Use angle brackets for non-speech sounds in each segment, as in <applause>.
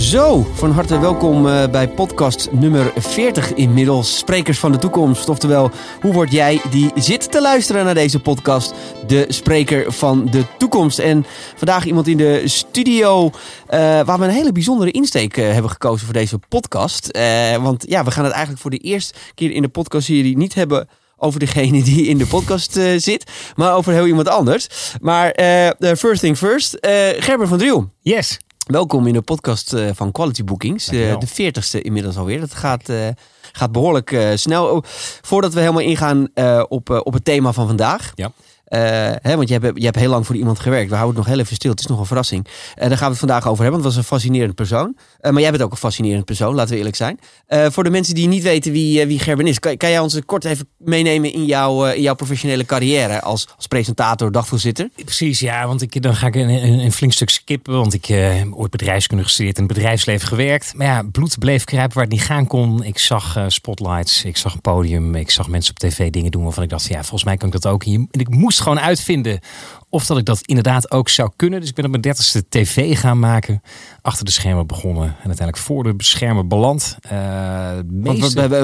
Zo, van harte welkom eh, bij podcast nummer 40 inmiddels. Sprekers van de toekomst. Oftewel, hoe word jij die zit te luisteren naar deze podcast? De spreker van de toekomst. En vandaag iemand in de studio eh, waar we een hele bijzondere insteek eh, hebben gekozen voor deze podcast. Want ja, we gaan het eigenlijk voor de eerste keer in de podcastserie niet hebben over degene die in de podcast zit, maar over heel iemand anders. Maar eh, first thing first, eh Gerber van Driel. Yes. Welkom in de podcast eh, van Quality Bookings. Eh, Dankjewel. de veertigste inmiddels alweer. Dat gaat, eh, gaat behoorlijk eh, snel. Oh, voordat we helemaal ingaan eh, op, eh, op het thema van vandaag. Ja. Eh, hè, want je hebt, je hebt heel lang voor iemand gewerkt. We houden het nog heel even stil. Het is nog een verrassing. Eh, daar gaan we het vandaag over hebben. Want het was een fascinerend persoon. Eh, maar jij bent ook een fascinerend persoon, laten we eerlijk zijn. Voor de mensen die niet weten wie, wie Gerben is. Kan, kan jij ons kort even meenemen in, jouw in jouw professionele carrière als, als presentator, dagvoorzitter? Precies, ja, want ik, dan ga ik een, flink stuk skippen. Want ik heb ooit bedrijfskunde gestudeerd en bedrijfsleven gewerkt. Maar ja, bloed bleef kruipen waar het niet gaan kon. Ik zag spotlights, ik zag een podium, ik zag mensen op tv dingen doen waarvan ik dacht, ja, volgens mij kan ik dat ook. En en ik moest gewoon uitvinden of dat ik dat inderdaad ook zou kunnen. Dus ik ben op mijn dertigste tv gaan maken. Achter de schermen begonnen en uiteindelijk voor de schermen beland. De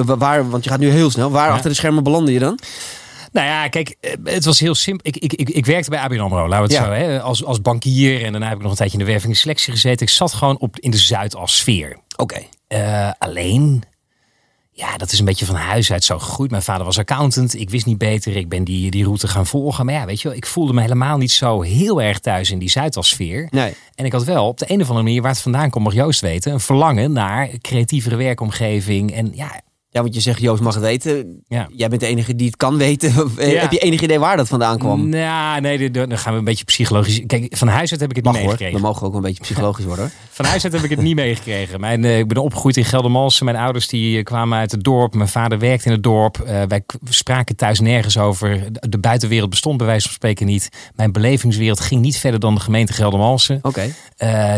Want, waar, want je gaat nu heel snel. Waar Ja. achter de schermen belandde je dan? Nou ja, kijk, eh, het was heel simpel. Ik, ik, ik, ik werkte bij ABN AMRO, laten we het Ja. zo. Hè, als, als bankier en daarna heb ik nog een tijdje in de werving en selectie gezeten. Ik zat gewoon op, in de Zuidas sfeer. Oké. Eh, alleen, ja, dat is een beetje van huis uit zo gegroeid. Mijn vader was accountant, ik wist niet beter. Ik ben die, die route gaan volgen. Maar ja, weet je wel, ik voelde me helemaal niet zo heel erg thuis in die Zuidas sfeer. Nee. En ik had wel op de een of andere manier, waar het vandaan komt, mag Joost weten, een verlangen naar creatievere werkomgeving. En ja, Ja, want je zegt Joost mag het weten. ja. Jij bent de enige die het kan weten. Ja. <laughs> Heb je enig idee waar dat vandaan kwam? Nou, nee, dan gaan we een beetje psychologisch. Kijk, van huis uit heb ik het Mag niet hoor. meegekregen. Dan mogen we ook een beetje psychologisch worden. Van huis uit heb ik het niet meegekregen. Mijn, eh, ik ben opgegroeid in Geldermalsen. Mijn ouders die eh, kwamen uit het dorp. Mijn vader werkte in het dorp. Eh, wij spraken thuis nergens over. De, de buitenwereld bestond bij wijze van spreken niet. Mijn belevingswereld ging niet verder dan de gemeente Geldermalsen. Oké.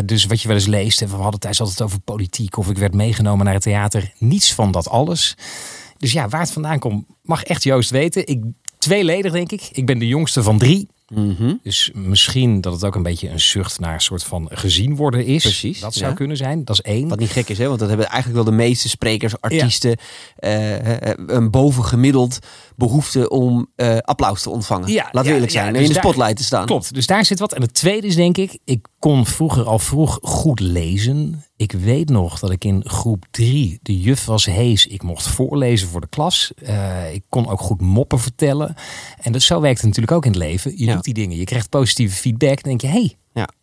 Dus wat je wel eens leest. We hadden thuis altijd over politiek. Of ik werd meegenomen naar het theater. Niets van dat alles. Dus ja, waar het vandaan komt mag echt Joost weten. Ik, tweeledig denk ik. Ik ben de jongste van drie. Mhm. Dus misschien dat het ook een beetje een zucht naar een soort van gezien worden is. Precies, Dat zou ja. kunnen zijn. Dat is één. Wat niet gek is, hè? want dat hebben eigenlijk wel de meeste sprekers, artiesten, eh, eh, een bovengemiddeld behoefte om eh, applaus te ontvangen. Ja, ja, eerlijk zijn. dus in de daar- spotlight te staan. Klopt, dus daar zit wat. En het tweede is denk ik, ik kon vroeger al vroeg goed lezen. Ik weet nog dat ik in groep drie, de juf was hees. Ik mocht voorlezen voor de klas. Eh, ik kon ook goed moppen vertellen. En dat, zo werkt het natuurlijk ook in het leven. Je Ja. doet die dingen, je krijgt positieve feedback. Dan denk je, hé, hey.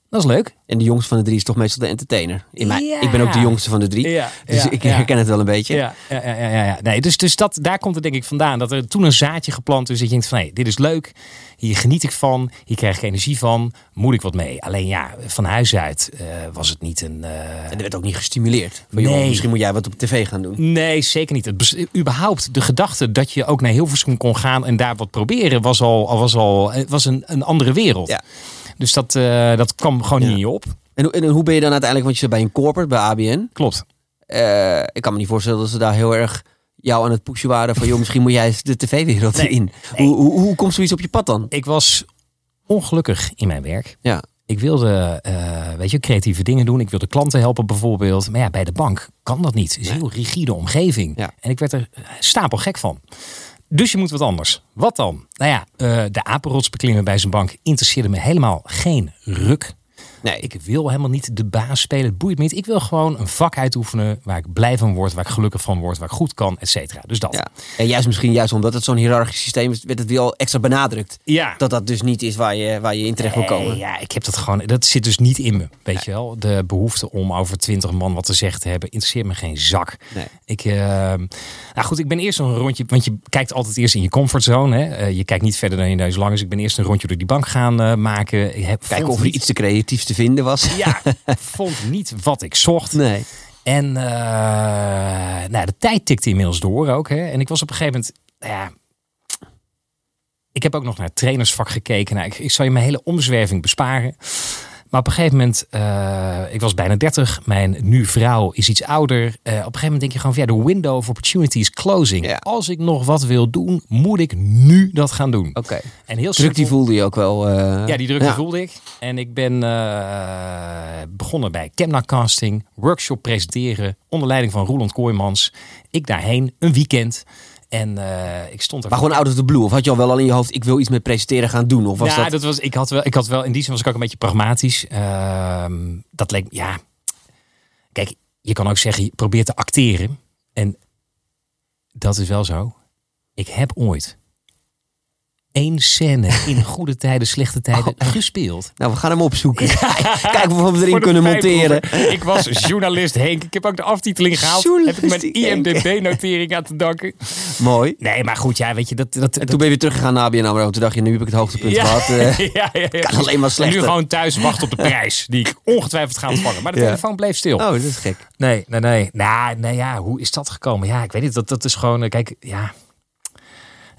Dat is leuk. En de jongste van de drie is toch meestal de entertainer. In Ja. Ik ben ook de jongste van de drie. Ja, dus ja, ik herken het wel een beetje. Ja, ja, ja, ja, ja. Nee, dus, dus dat, daar komt het denk ik vandaan. Dat er toen een zaadje geplant is. Dat je denkt van, hé, dit is leuk. Hier geniet ik van. Hier krijg ik energie van. Moet ik wat mee? Alleen ja, van huis uit eh, was het niet een... eh, En er werd ook niet gestimuleerd. Nee. misschien moet jij wat op tv gaan doen. Nee, zeker niet. Het überhaupt de gedachte dat je ook naar Hilversum kon gaan en daar wat proberen, was al, al- was al eh, was een, een andere wereld. Ja. Dus dat, eh, dat kwam gewoon Ja. niet in je op. En, hoe- en hoe ben je dan uiteindelijk, want je zit bij een corporate, bij ABN. Klopt. Eh, ik kan me niet voorstellen dat ze daar heel erg jou aan het pushen waren van, joh, misschien moet jij de tv-wereld Nee. in. Hoe, hoe, hoe komt zoiets op je pad dan? Ik was ongelukkig in mijn werk. Ja. Ik wilde, eh, weet je, creatieve dingen doen. Ik wilde klanten helpen bijvoorbeeld. Maar ja, bij de bank kan dat niet. Het is een heel rigide omgeving. Ja. En ik werd er stapel gek van. Dus je moet wat anders. Wat dan? Nou ja, eh, de apenrots beklimmen bij zijn bank interesseerde me helemaal geen ruk. Nee, Ik wil helemaal niet de baas spelen. Het boeit me niet. Ik wil gewoon een vak uitoefenen waar ik blij van word, waar ik gelukkig van word, waar ik goed kan, et cetera. Dus dat. Ja. En juist misschien juist omdat het zo'n hiërarchisch systeem is, werd het weer al extra benadrukt. ja. Dat dat dus niet is waar je, waar je in terecht wil komen. Ja, ik heb dat gewoon. Dat zit dus niet in me. Weet je wel? De behoefte om over twintig man wat te zeggen te hebben, interesseert me geen zak. Nee. Ik, eh, nou goed, ik ben eerst een rondje. Want je kijkt altijd eerst in je comfortzone. Hè? Eh, je kijkt niet verder dan je neus lang is. Ik ben eerst een rondje door die bank gaan eh, maken. Ik heb, Kijken of er iets te creatiefs te vinden was. Ja, <laughs> vond niet wat ik zocht. Nee. En eh, nou, de tijd tikte inmiddels door ook. Hè? En ik was op een gegeven moment. nou Ja, ik heb ook nog naar het trainersvak gekeken. Nou, ik, ik zal je mijn hele omzwerving besparen. Maar op een gegeven moment, eh, ik was bijna 30. Mijn nu vrouw is iets ouder. Eh, op een gegeven moment denk je gewoon van ja, de window of opportunity is closing. Ja. Als ik nog wat wil doen, moet ik nu dat gaan doen. Oké. En heel Druk die voelde je ook wel. eh, Ja, die druk die voelde ik. En ik ben begonnen bij Kemna Casting, workshop presenteren onder leiding van Roland Kooijmans. Ik daarheen, een weekend. En eh, ik stond er. Maar gewoon out of the blue. Of had je al wel al in je hoofd, ik wil iets met presenteren gaan doen? Of was ja, dat... dat... was, ik, had wel, ik had wel, in die zin was ik ook een beetje pragmatisch. Ehm, dat leek, ja. Kijk, je kan ook zeggen, je probeert te acteren. En dat is wel zo. Ik heb ooit één scène <laughs> in goede tijden, slechte tijden gespeeld. Nou, we gaan hem opzoeken. <laughs> Kijken of we hem erin kunnen monteren. Ik was journalist Henk. Ik heb ook de aftiteling gehaald. Heb ik mijn. IMDB-notering aan te danken. Mooi. Nee, maar goed, ja, weet je, dat... dat, En toen ben je weer teruggegaan naar ABN AMRO. Toen dacht je, nu heb ik het hoogtepunt gehad. <laughs> eh. ja, ja, ja. kan alleen maar En slechter. nu gewoon thuis wachten op de prijs. Die ik ongetwijfeld ga ontvangen. Maar de Ja. telefoon bleef stil. Oh, dat is gek. Nee, nee, nee. Nou, nee, ja, hoe is dat gekomen? Ja, ik weet niet. Dat, dat is gewoon, eh, kijk, ja.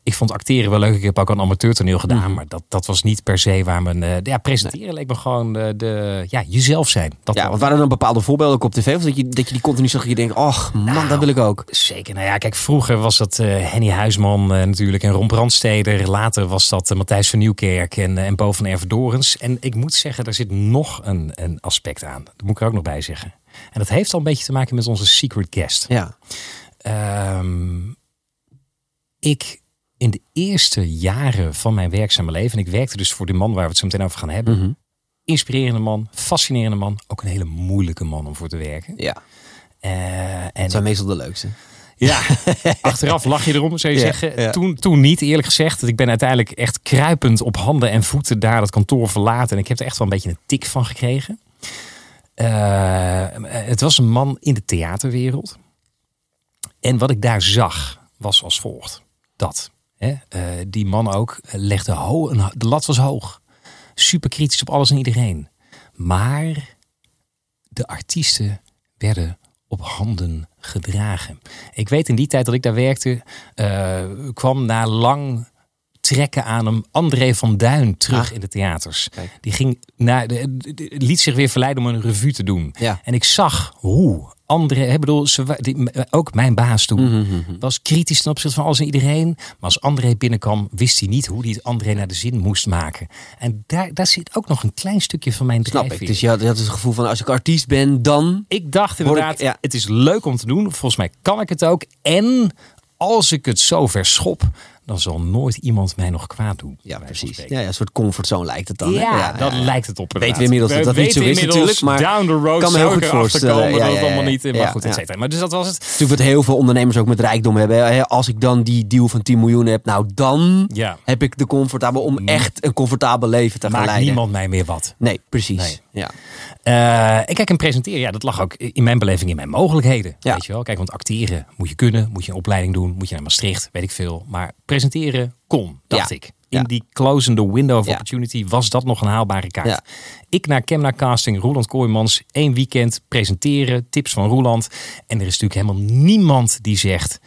Ik vond acteren wel leuk. Ik heb ook een amateurtoneel gedaan. Mhm. Maar dat, dat was niet per se waar mijn... eh, ja, presenteren leek me gewoon de, de... Ja, jezelf zijn. Dat Ja, want waren er dan bepaalde voorbeelden ook op tv? Of dat je, dat je die continu zag en je denkt, ach man, Nou. dat wil ik ook. Zeker. Nou ja, kijk, vroeger was dat eh, Henny Huisman eh, natuurlijk en Ron Brandsteder. Later was dat eh, Matthijs van Nieuwkerk en, eh, en Bo van Ervedorens. En ik moet zeggen, daar zit nog een, een aspect aan. Dat moet ik er ook nog bij zeggen. En dat heeft al een beetje te maken met onze secret guest. Ja. Ehm, ik in de eerste jaren van mijn werkzame leven, en ik werkte dus voor de man waar we het zo meteen over gaan hebben. Mhm. Inspirerende man, fascinerende man, ook een hele moeilijke man om voor te werken. Ja, Eh, en dat zijn meestal de leukste. ja, <laughs> achteraf lach je erom, zou je Ja, zeggen. ja. Toen, toen niet, eerlijk gezegd. Ik ben uiteindelijk echt kruipend op handen en voeten daar dat kantoor verlaten. En ik heb er echt wel een beetje een tik van gekregen. Eh, het was een man in de theaterwereld. En wat ik daar zag, was als volgt. Dat. Hè, eh, die man ook legde ho een, de lat was hoog. Super kritisch op alles en iedereen. Maar de artiesten werden op handen gedragen. Ik weet in die tijd dat ik daar werkte, eh, kwam na lang trekken aan hem André van Duin terug Ah. in de theaters. Kijk. Die ging naar de, de- de- liet zich weer verleiden om een revue te doen. Ja. En ik zag hoe André, ik bedoel, ze, die, ook mijn baas toen, Mhm, was kritisch ten opzichte van alles en iedereen. Maar als André binnenkwam, wist hij niet hoe hij het André naar de zin moest maken. En daar, daar zit ook nog een klein stukje van mijn Snap ik. Dus je had, je had het gevoel van, als ik artiest ben, dan... Ik dacht ik- inderdaad, ja. het is leuk om te doen. Volgens mij kan ik het ook. En als ik het zo verschop, dan zal nooit iemand mij nog kwaad doen. Ja, precies. Ja, ja, een soort comfortzone lijkt het dan. Ja, dat ja. lijkt het op. Weten inderdaad. we inmiddels dat dat niet zo weten is natuurlijk, maar down the road kan me heel zou goed voorstellen. dat het allemaal niet... Maar ja, goed, ja. et cetera. Maar dus dat was het. Natuurlijk wat heel veel ondernemers ook met rijkdom hebben. Als ik dan die deal van 10 miljoen heb, nou dan Ja, heb ik de comfortabel om echt een comfortabel leven te gaan maakt leiden. niemand mij meer wat. Nee, precies. Nee. Ja. Eh, en kijk, en presenteren, ja, dat lag ook in mijn beleving in mijn mogelijkheden. Ja. Weet je wel? Kijk, want acteren moet je kunnen, moet je een opleiding doen, moet je naar Maastricht, weet ik veel. Maar presenteren kon, dacht Ja. ik. In Ja. die closende window of opportunity was dat nog een haalbare kaart. Ik naar Kemna Casting, Roland Kooijmans, één weekend presenteren, tips van Roland. En er is natuurlijk helemaal niemand die zegt,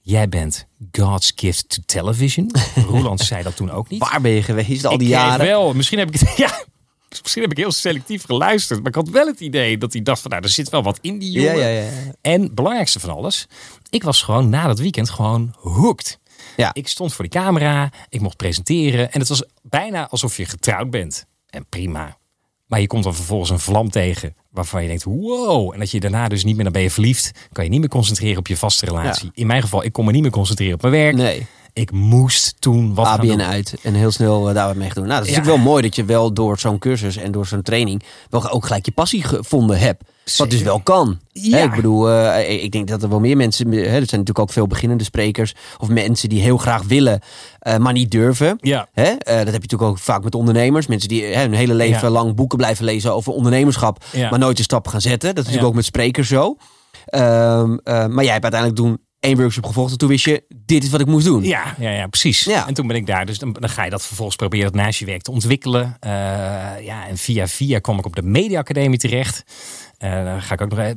jij bent God's gift to television. <laughs> Roland zei dat toen ook niet. Waar ben je geweest al die ik jaren? wel, misschien heb ik het, <laughs> ja, misschien heb ik heel selectief geluisterd, maar ik had wel het idee dat hij dacht van, nou, er zit wel wat in die Ja, jongen. ja, ja. En het belangrijkste van alles, ik was gewoon na dat weekend gewoon hooked. Ja. Ik stond voor die camera, ik mocht presenteren en het was bijna alsof je getrouwd bent. En prima. Maar je komt dan vervolgens een vlam tegen waarvan je denkt, wow. En dat je daarna dus niet meer, dan ben je verliefd, kan je niet meer concentreren op je vaste relatie. In mijn geval, ik kon me niet meer concentreren op mijn werk. Nee, Ik moest toen wat gaan ABN doen. uit en heel snel uh, daar wat mee doen. Nou, dat is Ja. natuurlijk wel mooi dat je wel door zo'n cursus en door zo'n training wel ook gelijk je passie gevonden hebt. Wat dus wel kan. Ja. Hè, ik bedoel, eh, ik denk dat er wel meer mensen, hè, er zijn natuurlijk ook veel beginnende sprekers of mensen die heel graag willen, eh, maar niet durven. Ja, Hè? Dat heb je natuurlijk ook vaak met ondernemers. Mensen die hè, hun hele leven Ja. lang boeken blijven lezen over ondernemerschap, Ja. maar nooit een stap gaan zetten. Dat is natuurlijk ook met sprekers zo. Ehm, eh, maar jij hebt uiteindelijk toen één workshop gevolgd en toen wist je, dit is wat ik moest doen. Ja, ja, ja precies. Ja. En toen ben ik daar. Dus dan, dan ga je dat vervolgens proberen dat naast je werk te ontwikkelen. Eh, ja, en via via kwam ik op de Media Academie terecht. Eh daar ga ik ook nog... eh,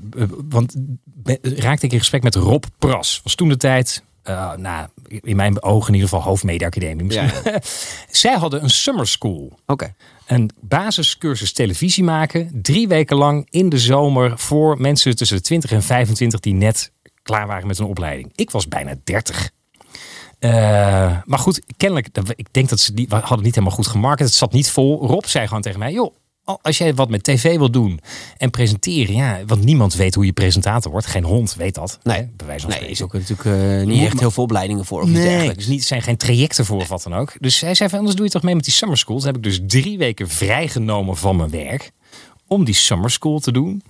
want ben- raakte ik in gesprek met Rob Pras. Was toen de tijd... eh, nou, in mijn ogen in ieder geval hoofdmedia academie. Misschien. <laughs> Zij hadden een summer school. Oké. een basiscursus televisie maken. Drie weken lang in de zomer voor mensen tussen de 20 en 25 die net klaar waren met een opleiding. Ik was bijna 30. Uh, maar goed, kennelijk, ik denk dat ze die hadden niet helemaal goed gemarket. Het zat niet vol. Rob zei gewoon tegen mij, joh, als jij wat met tv wil doen en presenteren, ja, want niemand weet hoe je presentator wordt. Geen hond weet dat. Nee, hè, bij wijze van nee is ook natuurlijk uh, niet echt heel veel opleidingen voor. Of nee, dus niet, zijn geen trajecten voor of wat dan ook. Dus hij zei van, anders doe je toch mee met die summer school. Heb ik dus drie weken vrijgenomen van mijn werk om die summer school te doen.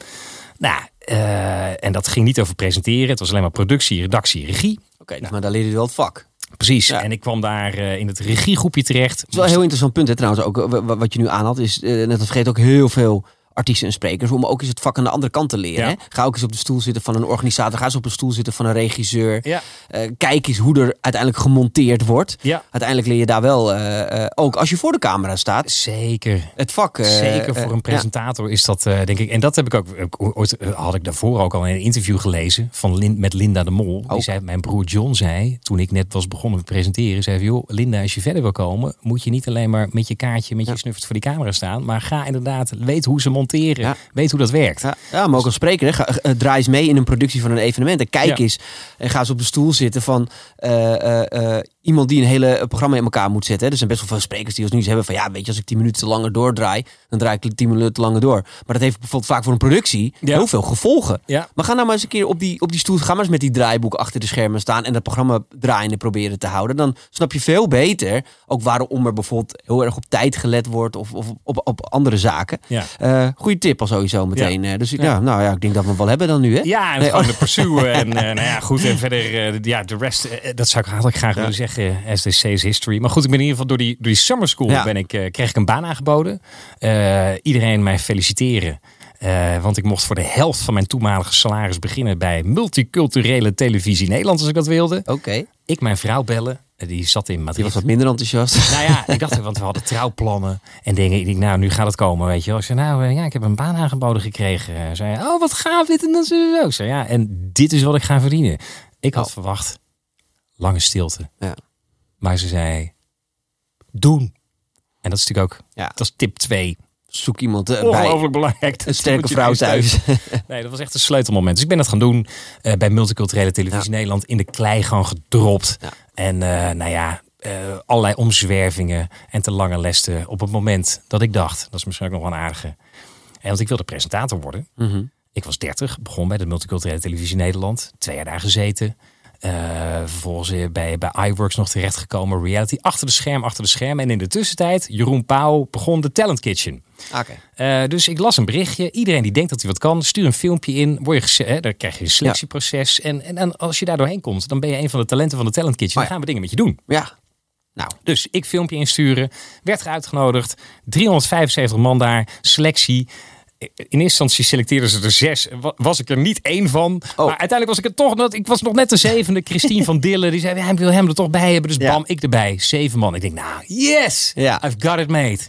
Nou, uh, en dat ging niet over presenteren. Het was alleen maar productie, redactie, regie. Oké, okay, nou, maar daar leerde je wel het vak. Precies. En ik kwam daar uh, in het regiegroepje terecht. Het is wel een heel interessant punt hè, trouwens. Ook wat je nu aanhaalt is, uh, net vergeet ook heel veel artiesten en sprekers, om ook eens het vak aan de andere kant te leren. Hè? Ga ook eens op de stoel zitten van een organisator, ga eens op de stoel zitten van een regisseur. Ja. Uh, kijk eens hoe er uiteindelijk gemonteerd wordt. Ja. Uiteindelijk leer je daar wel, uh, uh, ook als je voor de camera staat. Zeker. Het vak. Zeker voor een presentator is dat, denk ik. En dat heb ik ook, ooit had ik daarvoor ook al in een interview gelezen van Lin, met Linda de Mol. Die zei, mijn broer John zei, toen ik net was begonnen met presenteren, zei joh, Linda, als je verder wil komen, moet je niet alleen maar met je kaartje, met je snuffert voor die camera staan, maar ga inderdaad, weet hoe ze monteren monteren. Weet hoe dat werkt. Ja, ja maar ook als spreker. Hè. Ga, uh, draai eens mee in een productie van een evenement. En kijk eens. En ga eens op de stoel zitten van uh, iemand die een hele programma in elkaar moet zetten. Hè. Er zijn best wel veel sprekers die ons nu hebben van... ja, weet je, als ik tien minuten langer doordraai... dan draai ik tien minuten langer door. Maar dat heeft bijvoorbeeld vaak voor een productie heel veel gevolgen. Ja. Maar ga nou maar eens een keer op die, op die stoel... ga maar eens met die draaiboek achter de schermen staan... en dat programma draaiende proberen te houden. Dan snap je veel beter ook waarom er bijvoorbeeld heel erg op tijd gelet wordt... of, of op, op andere zaken. Ja. Uh, goeie tip al sowieso meteen. Ja. Dus ja. nou ja, ik denk dat we hem wel hebben dan nu. Hè? Ja, en nee, gewoon oh. de pursuit. en uh, <laughs> nou ja, goed. En verder, uh, ja, de rest, dat zou ik eigenlijk graag willen zeggen zeggen, SDC's history. Maar goed, ik ben in ieder geval door die, door die summer school ben ik, uh, kreeg ik een baan aangeboden. Uh, iedereen mij feliciteren. Uh, want ik mocht voor de helft van mijn toenmalige salaris beginnen bij multiculturele televisie Nederland, als ik dat wilde. Oké. Ik mijn vrouw bellen. Die zat in Madrid. Die was wat minder enthousiast. Nou ja, ik dacht, want we hadden <laughs> trouwplannen en dingen. Ik denk, nou, nu gaat het komen, weet je wel. Ik zei, nou ja, ik heb een baan aangeboden gekregen. Zei, oh, wat gaaf dit en dat zo. Ik zei, ja, en dit is wat ik ga verdienen. Ik had oh. verwacht, lange stilte. Ja. Maar ze zei, doen. En dat is natuurlijk ook, ja. dat is tip 2. Zoek iemand uh, Ongelooflijk belangrijk. Een sterke vrouw thuis. <laughs> nee, dat was echt een sleutelmoment. Dus ik ben dat gaan doen uh, bij Multiculturele Televisie Nederland. In de klei gewoon gedropt. Ja. En uh, nou ja, allerlei omzwervingen en te lange lessen op het moment dat ik dacht, dat is misschien ook nog wel een aardige. En want ik wilde presentator worden. Mm -hmm. Ik was 30, begon bij de Multiculturele Televisie Nederland. Twee jaar daar gezeten. Uh, vervolgens bij, bij iWorks nog terechtgekomen. Reality achter de scherm, achter de scherm. En in de tussentijd, Jeroen Pauw begon de Talent Kitchen. Okay. Uh, dus ik las een berichtje. Iedereen die denkt dat hij wat kan, stuur een filmpje in. Word je hè, dan krijg je een selectieproces. En, en, en, als je daar doorheen komt, dan ben je een van de talenten van de Talent Kitchen. Dan gaan we dingen met je doen. Ja. Nou, dus ik filmpje insturen. Werd uitgenodigd. 375 man daar. Selectie in eerste instantie selecteerden ze er zes. Was ik er niet één van. Oh. Maar uiteindelijk was ik er toch. Ik was nog net de zevende. Christine van Dillen. Die zei: Hij wil hem er toch bij hebben. Dus bam, ik erbij. Zeven man. Ik denk, nou, yes! I've got it made.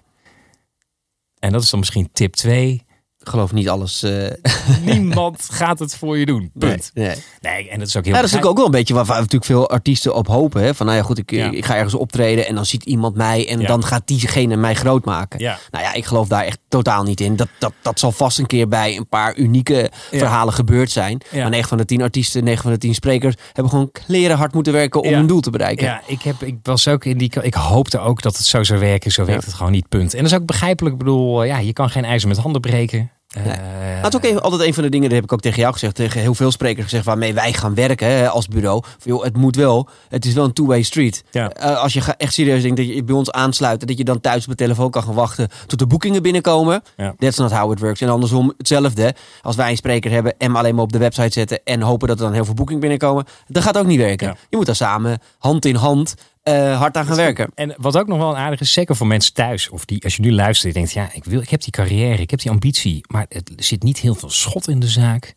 En dat is dan misschien tip 2 geloof niet alles. Uh... <laughs> Niemand gaat het voor je doen. Punt. Nee, nee. en dat is ook heel. Ja, dat is natuurlijk ook wel een beetje waar, natuurlijk veel artiesten op hopen. Hè? Van nou ja, goed, ik, ik ga ergens optreden en dan ziet iemand mij en dan gaat diegene mij groot maken. Ja. Nou ja, ik geloof daar echt totaal niet in. Dat, dat, dat zal vast een keer bij een paar unieke verhalen gebeurd zijn. Maar 9 van de 10 artiesten, 9 van de 10 sprekers hebben gewoon kleren hard moeten werken om hun doel te bereiken. Ja, ik, heb, ik was ook in die. Ik hoopte ook dat het zo zou werken. Zo werkt het gewoon niet. Punt. En dat is ook begrijpelijk. Ik bedoel, ja, je kan geen ijzer met handen breken. Nee. Uh, dat is ook even, altijd een van de dingen, dat heb ik ook tegen jou gezegd, tegen heel veel sprekers gezegd, waarmee wij gaan werken hè, als bureau. Van, joh, het moet wel, het is wel een two-way street. Ja. Uh, als je echt serieus denkt dat je bij ons aansluit, dat je dan thuis op de telefoon kan gaan wachten tot de boekingen binnenkomen. Ja. That's not how it works. En andersom hetzelfde. Als wij een spreker hebben en alleen maar op de website zetten en hopen dat er dan heel veel boekingen binnenkomen, dat gaat ook niet werken. Ja. Je moet daar samen, hand in hand, uh, hard aan gaan werken. En wat ook nog wel een aardige is, zeker voor mensen thuis, of die als je nu luistert, je denkt, ja, ik, wil, ik heb die carrière, ik heb die ambitie, maar het zit niet heel veel schot in de zaak.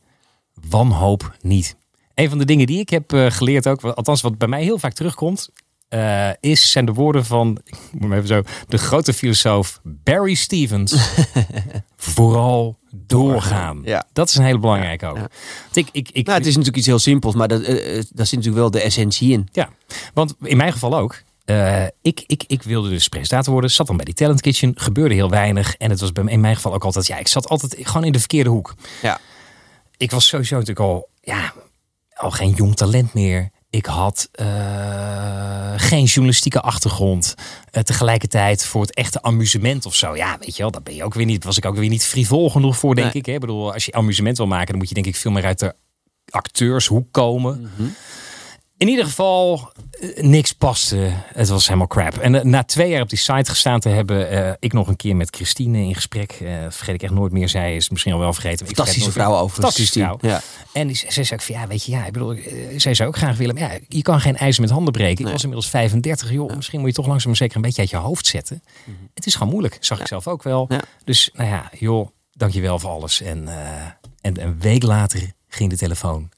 Wanhoop niet. Een van de dingen die ik heb uh, geleerd ook, althans wat bij mij heel vaak terugkomt, uh, is, zijn de woorden van, ik moet even zo, de grote filosoof Barry Stevens. <laughs> Vooral doorgaan. Ja. Dat is een hele belangrijke ook. Ik, ik, ik, nou, het is natuurlijk iets heel simpels, maar dat, uh, daar zit natuurlijk wel de essentie in. Ja, want in mijn geval ook. Eh, ik, ik, ik wilde dus presentator worden. Zat dan bij die Talent Kitchen. Gebeurde heel weinig. En het was bij, in mijn geval ook altijd... Ja, ik zat altijd gewoon in de verkeerde hoek. Ja. Ik was sowieso natuurlijk al... Ja, al geen jong talent meer. Ik had uh, geen journalistieke achtergrond. Uh, tegelijkertijd voor het echte amusement of zo. Ja, weet je wel, dat ben je ook weer niet. Was ik ook weer niet frivol genoeg voor, denk nee. ik. Hè? Ik bedoel, als je amusement wil maken, dan moet je denk ik veel meer uit de acteurshoek komen. Mm -hmm. In ieder geval, niks paste. Het was helemaal crap. En uh, na twee jaar op die site gestaan te hebben, uh, ik nog een keer met Christine in gesprek. Uh, vergeet ik echt nooit meer. Zij is misschien al wel vergeten. Fantastische vrouw over. Fantastische vrouw. Ja. En die, zij zei ook van, ja, weet je, ja, ik bedoel, zij zou ook graag willen. Maar ja, je kan geen ijzer met handen breken. Nee. Ik was inmiddels 35, joh. Ja. Misschien moet je toch langzaam zeker een beetje uit je hoofd zetten. Mm -hmm. Het is gewoon moeilijk, zag ja. ik zelf ook wel. Dus, nou ja, joh, dankjewel voor alles. En, en een week later ging de telefoon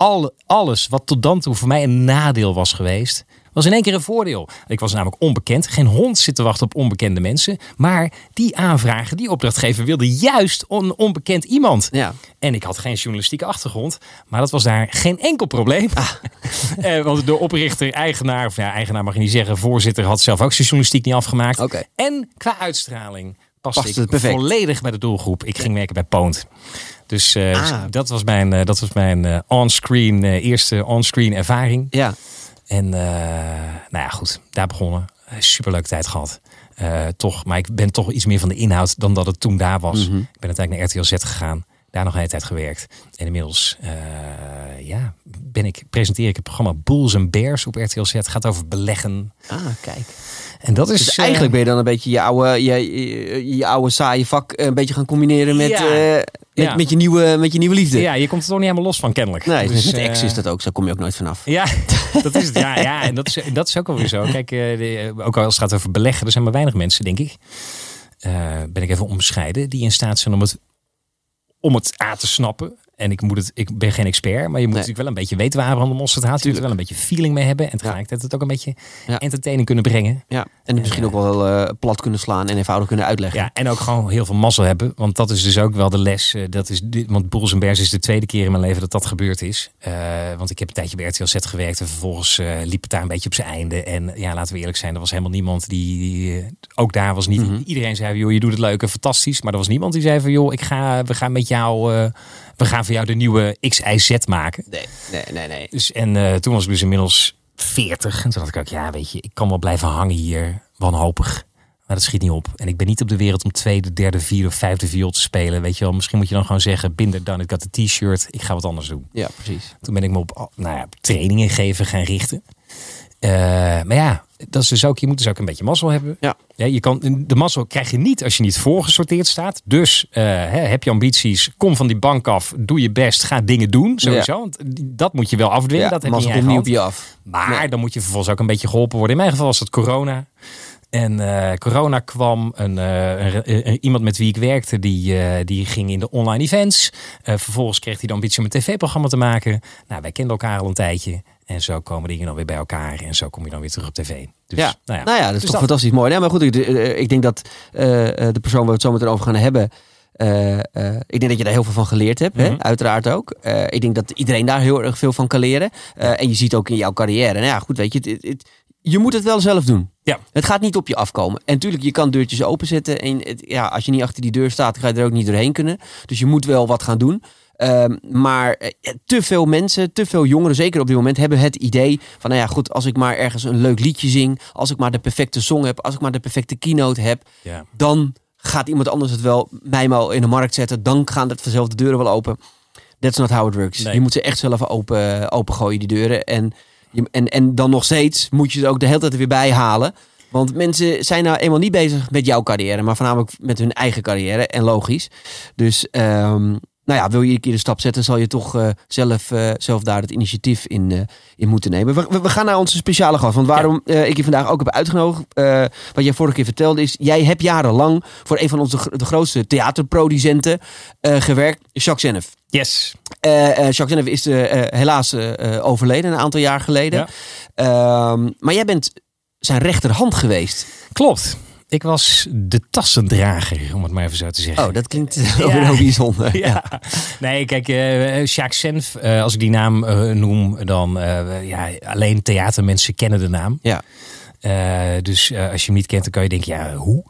al, alles wat tot dan toe voor mij een nadeel was geweest, was in één keer een voordeel. Ik was namelijk onbekend. Geen hond zit te wachten op onbekende mensen. Maar die aanvragen, die opdrachtgever wilde juist een onbekend iemand. Ja. En ik had geen journalistieke achtergrond. Maar dat was daar geen enkel probleem. Ah. <laughs> eh, want de oprichter, eigenaar, of ja, eigenaar mag je niet zeggen, voorzitter had zelf ook zijn journalistiek niet afgemaakt. Okay. En qua uitstraling paste Past ik perfect. volledig bij de doelgroep. Ik ging werken bij Poont. Dus uh, ah. dat was mijn, uh, dat was mijn uh, onscreen, eerste onscreen ervaring. Ja. En nou ja, goed, daar begonnen. Superleuke tijd gehad. toch, maar ik ben toch iets meer van de inhoud dan dat het toen daar was. Mhm. Ik ben uiteindelijk naar RTL Z gegaan. Daar nog een hele tijd gewerkt. En inmiddels ja, ben ik, presenteer ik het programma Bulls and Bears op RTL Z. Het gaat over beleggen. Ah, kijk. En dat is dus eigenlijk ben je dan een beetje je oude, je, je, je oude saaie vak een beetje gaan combineren met, Ja. uh, met, Ja. met, je, nieuwe, met je nieuwe liefde. Ja, je komt er toch niet helemaal los van, kennelijk. Nee, Dus, met ex eh, is dat ook. Zo kom je ook nooit vanaf. Ja, <laughs> dat is het. Ja, ja en dat is, dat is ook alweer zo. <laughs> Kijk, eh, de- ook als het gaat over beleggen, er zijn maar weinig mensen, denk ik. eh, ben ik even onbescheiden, die in staat zijn om het, om het A te snappen. En ik, moet het, ik ben geen expert, maar je moet natuurlijk wel een beetje weten waar de Mosterd gaat. Je moet er wel een beetje feeling mee hebben. En tegelijkertijd het ook een beetje Ja. entertaining kunnen brengen. Ja. En het misschien ook wel eh, plat kunnen slaan en eenvoudig kunnen uitleggen. Ja, en ook gewoon heel veel mazzel hebben. Want dat is dus ook wel de les. eh, Dat is, dit- want Bulls Bears is de tweede keer in mijn leven dat dat gebeurd is. Eh, want ik heb een tijdje bij RTL Z gewerkt. En vervolgens eh, liep het daar een beetje op zijn einde. En ja, laten we eerlijk zijn. Er was helemaal niemand die... die, eh, ook daar was niet... Mhm. Iedereen zei, joh, je doet het leuk en fantastisch. Maar er was niemand die zei van, joh, ik ga, we gaan met jou... we gaan voor jou de nieuwe XIZ maken. Nee, nee, nee. nee. Dus, en eh, toen was ik dus inmiddels 40. En toen dacht ik ook, ja, weet je, ik kan wel blijven hangen hier, wanhopig. Maar dat schiet niet op. En ik ben niet op de wereld om tweede, derde, vierde of vijfde viool te spelen. Weet je wel, misschien moet je dan gewoon zeggen, binder dan, ik had een t-shirt, ik ga wat anders doen. Ja, precies. Toen ben ik me op nou ja, trainingen geven gaan richten. Eh, maar ja, dat is dus ook, je moet dus ook een beetje mazzel hebben. Ja. je kan, de mazzel krijg je niet als je niet voorgesorteerd staat. Dus eh, heb je ambities, kom van die bank af, doe je best, ga dingen doen. Sowieso, want dat moet je wel afdwingen. Ja, dat heb je niet op je af. Maar Nee. dan moet je vervolgens ook een beetje geholpen worden. In mijn geval was dat corona. En eh, corona kwam, een, een- een- iemand met wie ik werkte, die, die ging in de online events. Vervolgens kreeg hij de ambitie om een tv-programma te maken. Nou, wij kenden elkaar al een tijdje. En zo komen dingen dan weer bij elkaar. En zo kom je dan weer terug op tv. Dus, ja. nou ja. Nou ja, dat is Dus toch dat. fantastisch mooi. Nee, maar goed, ik, eh, ik denk dat eh, eh, de persoon waar we het zo meteen over gaan hebben... ik denk dat je daar heel veel van geleerd hebt, hè? Mhm. uiteraard ook. Ik denk dat iedereen daar heel erg veel van kan leren. En je ziet ook in jouw carrière. Nou ja, goed, weet je, het, het- het- je moet het wel zelf doen. Ja. Het gaat niet op je afkomen. En natuurlijk, je kan deurtjes openzetten. En ja, als je niet achter die deur staat, ga je er ook niet doorheen kunnen. Dus je moet wel wat gaan doen. Ehm, maar eh, te veel mensen, te veel jongeren, zeker op dit moment, hebben het idee van, nou ja, goed, als ik maar ergens een leuk liedje zing, als ik maar de perfecte song heb, als ik maar de perfecte keynote heb, Ja. dan gaat iemand anders het wel mij maar in de markt zetten. Dan gaan het vanzelf de deuren wel open. That's not how it works. Nee. Je moet ze echt zelf open, open gooien, die deuren. En, je, en, en dan nog steeds moet je er ook de hele tijd er weer bij halen. Want mensen zijn nou eenmaal niet bezig met jouw carrière, maar voornamelijk met hun eigen carrière. En logisch. Dus ehm, nou ja, wil je een keer de stap zetten, zal je toch eh, zelf, eh, zelf daar het initiatief in, eh, in moeten nemen. We, gaan naar onze speciale gast. Want waarom ik je vandaag ook heb uitgenodigd, wat jij vorige keer vertelde, is jij hebt jarenlang voor een van onze de grootste theaterproducenten gewerkt, Jacques Zenef. Yes. Jacques Zenef is helaas overleden een aantal jaar geleden. Ja. Ehm, maar jij bent zijn rechterhand geweest. Klopt. Ik was de tassendrager, om het maar even zo te zeggen. Oh, dat klinkt <laughs> ook heel bijzonder. <laughs> Ja. Nee, kijk, uh, Jacques Senf, uh, als ik die naam uh, noem, dan ja, alleen theatermensen kennen de naam. Ja. dus als je hem niet kent, dan kan je denken, ja, hoe?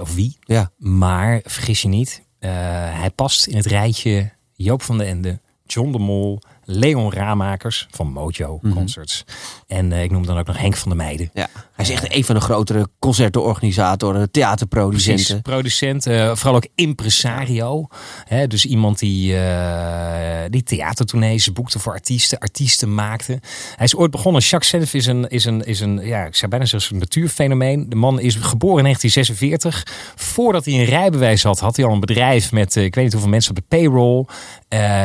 of wie? Ja. Maar vergis je niet, hij past in het rijtje Joop van den Ende, John de Mol, Leon Raamakers van Mojo Mhm. Concerts. En ik noem dan ook nog Henk van der Meijden. Ja. Hij is echt een van de grotere concertenorganisatoren, theaterproducenten. Precies, producent, uh, vooral ook impresario. Hè, dus iemand die, uh, die theatertournees boekte voor artiesten, artiesten maakte. Hij is ooit begonnen. Jacques Senf is een, is een, is een ja, ik zou bijna zeggen, een natuurfenomeen. De man is geboren in 1946. Voordat hij een rijbewijs had, had hij al een bedrijf met, uh, ik weet niet hoeveel mensen op de payroll.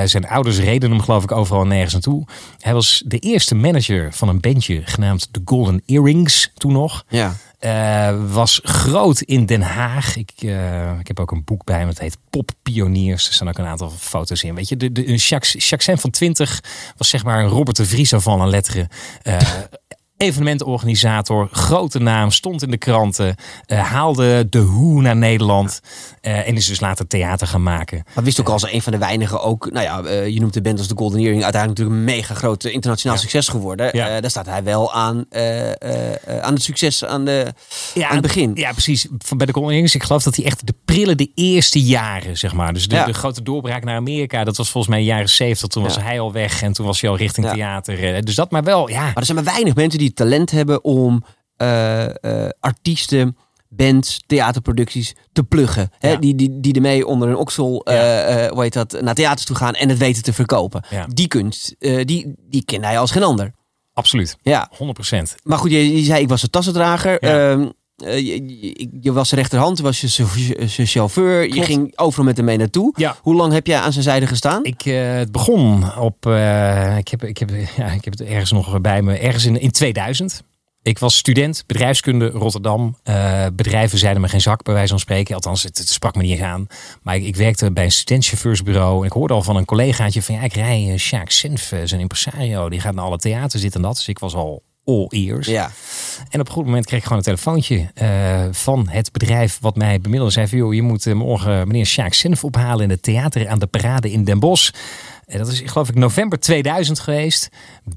zijn ouders reden hem geloof ik overal nergens naartoe. Hij was de eerste manager van een bandje genaamd The Golden Earrings toen nog. Ja. Uh, was groot in Den Haag. Ik, uh, ik heb ook een boek bij me. Het heet Poppioniers. Er staan ook een aantal foto's in. Weet je, de, de, Jacques, Jacques van 20 was zeg maar een Robert de Vries van een letteren. Uh, evenementorganisator, grote naam, stond in de kranten, uh, haalde de Hoe naar Nederland uh, en is dus later theater gaan maken. Maar wist ook als een van de weinigen ook, nou ja, uh, je noemt de band als de Golden Earring, uiteindelijk natuurlijk een mega groot internationaal ja. succes geworden. Ja. daar staat hij wel aan, aan het succes aan, de, ja, aan het begin. Ja, precies. Bij de Golden Earrings, ik geloof dat hij echt de prillen de eerste jaren, zeg maar. Dus de, de grote doorbraak naar Amerika, dat was volgens mij jaren 70. Toen was hij al weg en toen was hij al richting theater. Dus dat maar wel, ja. Maar er zijn maar weinig mensen die talent hebben om uh, uh, artiesten, bands, theaterproducties te pluggen. Ja. Hè? Die, die, die ermee onder een oksel Ja. hoe heet dat, naar theaters toe gaan en het weten te verkopen. Ja. Die kunst, die, die kent hij als geen ander. Absoluut. Ja. 100%. Maar goed, je, je zei ik was de tassendrager. Ja. Ehm, je, je, je was rechterhand, was je zijn chauffeur. Je ging overal met hem mee naartoe. Ja. Hoe lang heb jij aan zijn zijde gestaan? Ik, uh, het begon op, uh, ik, heb, ik, heb, ja, ik heb het ergens nog bij me, ergens in, in 2000. Ik was student bedrijfskunde Rotterdam. Bedrijven zeiden me geen zak, bij wijze van spreken. Althans, het, het sprak me niet aan. Maar ik, ik, werkte bij een studentchauffeursbureau. En ik hoorde al van een collegaatje van... ja, ik rij Sjaak Senf, zijn impresario. Die gaat naar alle theaters, dit en dat. Dus ik was al all ears. Ja. En op een goed moment kreeg ik gewoon een telefoontje uh, van het bedrijf wat mij bemiddelde. Zei van, joh, je moet uh, morgen meneer Sjaak Senf ophalen in het theater aan de parade in Den Bosch. En dat is geloof ik november 2000 geweest.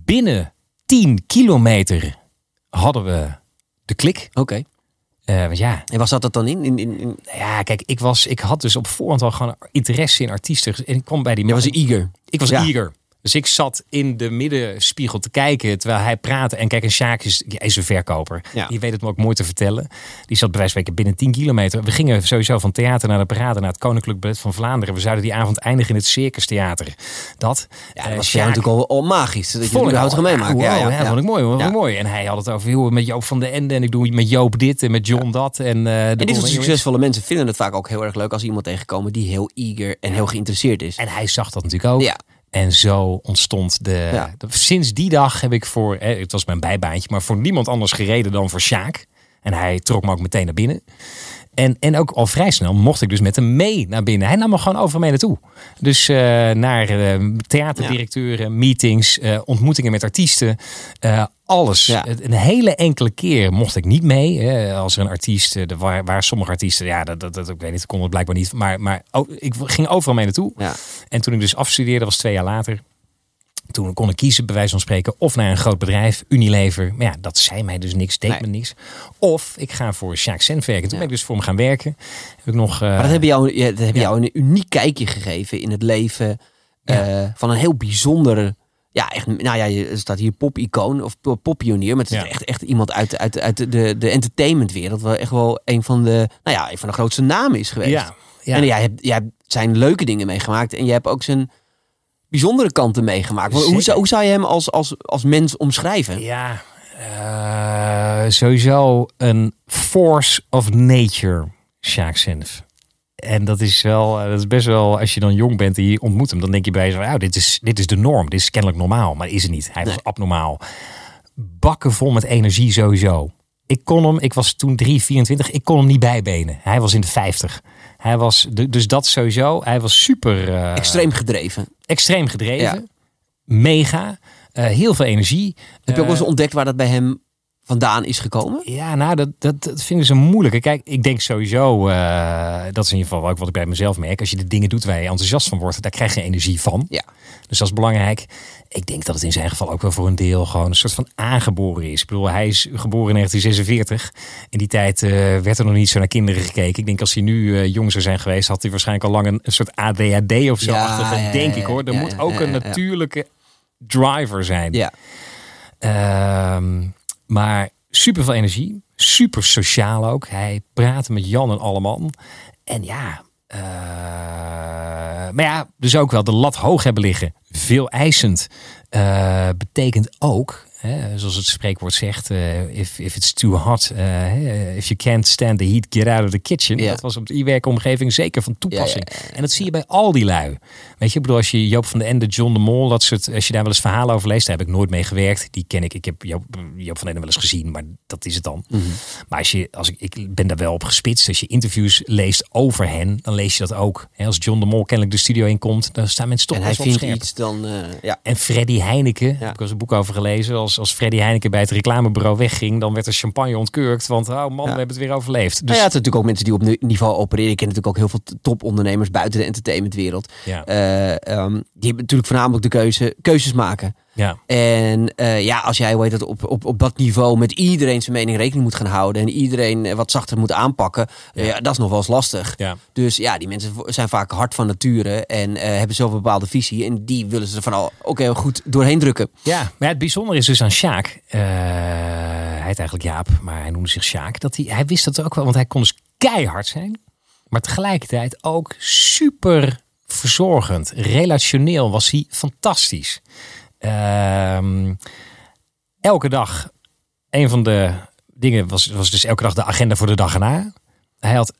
Binnen 10 kilometer hadden we de klik. Oké. Okay. Uh, ja. En waar zat dat dan in? in, in, in... Ja, kijk, ik, was, ik had dus op voorhand al gewoon interesse in artiesten. En ik kwam bij die Je was eager. Ik was Ja. eager. Dus ik zat in de middenspiegel te kijken terwijl hij praatte. En kijk, een Sjaak is, een verkoper. Ja. Die weet het me ook mooi te vertellen. Die zat bij wijze van spreken binnen 10 kilometer. We gingen sowieso van theater naar de parade, naar het Koninklijk Ballet van Vlaanderen. We zouden die avond eindigen in het Circus Theater. Dat. Ja, dat eh, was voor jou Sjaak- natuurlijk al, al magisch. Dat je Vond ik überhaupt al- meemaken. wow, Ja, ja, ja. vond ik mooi. Vond ik mooi. En hij had het over joh, met Joop van de Ende. En ik doe met Joop dit en met John dat. En, eh, de En dit soort Golden succesvolle mensen vinden het vaak ook heel erg leuk als iemand tegenkomen die heel eager en heel geïnteresseerd is. En hij zag dat natuurlijk ook. Ja. En zo ontstond de, Ja. de- Sinds die dag heb ik voor. eh, Het was mijn bijbaantje, maar voor niemand anders gereden dan voor Sjaak. En hij trok me ook meteen naar binnen. En, en ook al vrij snel mocht ik dus met hem mee naar binnen. Hij nam me gewoon over mee naartoe. Dus eh, naar eh, theaterdirecteuren, meetings, eh, ontmoetingen met artiesten. alles. Ja. Een hele enkele keer mocht ik niet mee. Hè, als er een artiest, er waar, waar sommige artiesten, ja, dat, dat, dat, ik weet niet, kon het blijkbaar niet. Maar, maar oh, ik ging overal mee naartoe. Ja. En toen ik dus afstudeerde, was twee jaar later. Toen kon ik kiezen, bij wijze van spreken, of naar een groot bedrijf, Unilever. Maar ja, dat zei mij dus niks, deed Nee. me niks. Of ik ga voor Sjaak Senf werken. Toen Ja. ben ik dus voor hem gaan werken. Heb ik nog... eh, Maar dat heb jou, ja, dat heb Ja. jou een uniek kijkje gegeven in het leven eh, van een heel bijzondere. Ja, echt, nou ja, je- er staat hier pop-icoon of po- poppionier. Maar het is echt, echt iemand uit, uit, uit de, de entertainmentwereld. Wel echt wel een van de, nou ja, een van de grootste namen is geweest. ja, ja. En jij hebt, jij hebt zijn leuke dingen meegemaakt. En je hebt ook zijn bijzondere kanten meegemaakt. Hoe, zou, hoe zou je hem als, als, als mens omschrijven? Ja, eh, sowieso een force of nature, Sjaak. En dat is wel, eh, dat is best wel, als je dan jong bent en je ontmoet hem, dan denk je bij jezelf, oh, dit is, dit is de norm, dit is kennelijk normaal, maar is het niet. Hij was Nee. abnormaal. Bakken vol met energie sowieso. Ik kon hem, ik was toen 3, 24, ik kon hem niet bijbenen. Hij was in de 50. Hij was, dus dat sowieso, hij was super... eh, Extreem gedreven. Extreem gedreven. Mega. eh, heel veel energie. Heb je ook wel eens Eh, ontdekt waar dat bij hem vandaan is gekomen? Ja, nou, dat, dat, dat vinden ze moeilijk. Kijk, ik denk sowieso, uh, dat is in ieder geval ook wat ik bij mezelf merk. Als je de dingen doet waar je enthousiast van wordt, daar krijg je energie van. Ja. Dus dat is belangrijk. Ik denk dat het in zijn geval ook wel voor een deel gewoon een soort van aangeboren is. Ik bedoel, hij is geboren in 1946. In die tijd uh, werd er nog niet zo naar kinderen gekeken. Ik denk als hij nu uh, jong zou zijn geweest, had hij waarschijnlijk al lang een, een soort ADHD of zo Ja, denk ja, ik hoor. Er moet ook een natuurlijke driver zijn. Ja. Ehm, maar super veel energie. Super sociaal ook. Hij praatte met Jan en Alleman. En ja, eh, maar ja, dus ook wel de lat hoog hebben liggen. Veel eisend. Eh, betekent ook, hè, zoals het spreekwoord zegt, eh, if, if it's too hot, eh, if you can't stand the heat, get out of the kitchen. Ja. Dat was op de e-werkomgeving zeker van toepassing. Ja, ja, ja, En dat zie je bij al die lui. Weet je, ik bedoel, als je Joop van de Ende, John de Mol, dat soort, als je daar wel eens verhalen over leest, daar heb ik nooit mee gewerkt. Die ken ik. Ik heb Joop, Joop van de Ende wel eens gezien, maar dat is het dan. Mhm. Maar als je, als ik, ik ben daar wel op gespitst. Als je interviews leest over hen, dan lees je dat ook. Hè, als John de Mol kennelijk de studio inkomt, dan staan mensen toch En hij vindt scherp. iets dan... eh, ja. En Freddy Heineken, heb ik eens een boek over gelezen. Als, als Freddy Heineken bij het reclamebureau wegging, dan werd er champagne ontkurkt. Want oh man, we hebben het weer overleefd. Dus Nou ja, het zijn natuurlijk ook mensen die op niveau opereren. Ik ken natuurlijk ook heel veel topondernemers buiten de entertainmentwereld. ja, Eh, ehm, die hebben natuurlijk voornamelijk de keuze, keuzes maken. Ja. En eh, ja, als jij heet dat, op, op, op dat niveau met iedereen zijn mening rekening moet gaan houden. En iedereen eh, wat zachter moet aanpakken. eh, Ja. Dat is nog wel eens lastig. ja. Dus ja, die mensen zijn vaak hard van nature. En hebben zo'n bepaalde visie. En die willen ze er van al ook heel goed doorheen drukken. Ja, maar het bijzondere is dus aan Sjaak. hij heet eigenlijk Jaap, maar hij noemde zich Sjaak. Dat hij, hij wist dat ook wel, want hij kon dus keihard zijn. Maar tegelijkertijd ook super verzorgend. Relationeel was hij fantastisch. Ehm, elke dag, een van de dingen was, was dus elke dag de agenda voor de dag erna. Hij had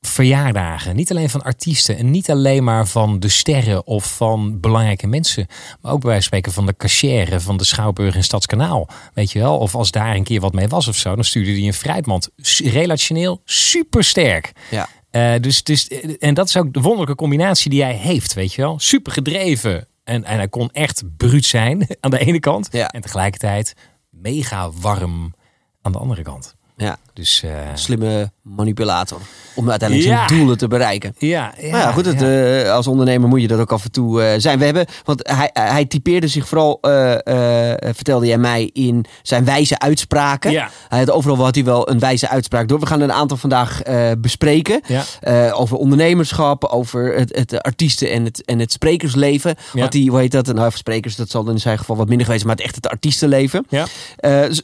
verjaardagen. Niet alleen van artiesten en niet alleen maar van de sterren of van belangrijke mensen. Maar ook bij wijze van spreken van de cachère van de Schouwburg in Stadskanaal. Weet je wel? Of als daar een keer wat mee was of zo, dan stuurde hij een fruitmand. Relationeel super sterk. Ja. dus, dus, en dat is ook de wonderlijke combinatie die hij heeft, weet je wel. Super gedreven. En, en hij kon echt bruut zijn <laughs> aan de ene kant. Ja. En tegelijkertijd mega warm aan de andere kant. Ja, Dus eh, slimme manipulator. Om uiteindelijk zijn doelen te bereiken. ja, ja, Maar ja, goed, het, eh, als ondernemer moet je dat ook af en toe eh, zijn. We hebben, want hij, hij typeerde zich vooral, eh, vertelde jij mij, in zijn wijze uitspraken. Hij had overal had hij wel een wijze uitspraak door. We gaan een aantal vandaag bespreken. Over ondernemerschap, over het, het artiesten en het, en het sprekersleven. Wat die, hoe heet dat? Nou, sprekers, dat zal in zijn geval wat minder geweest zijn, maar het echt het artiestenleven.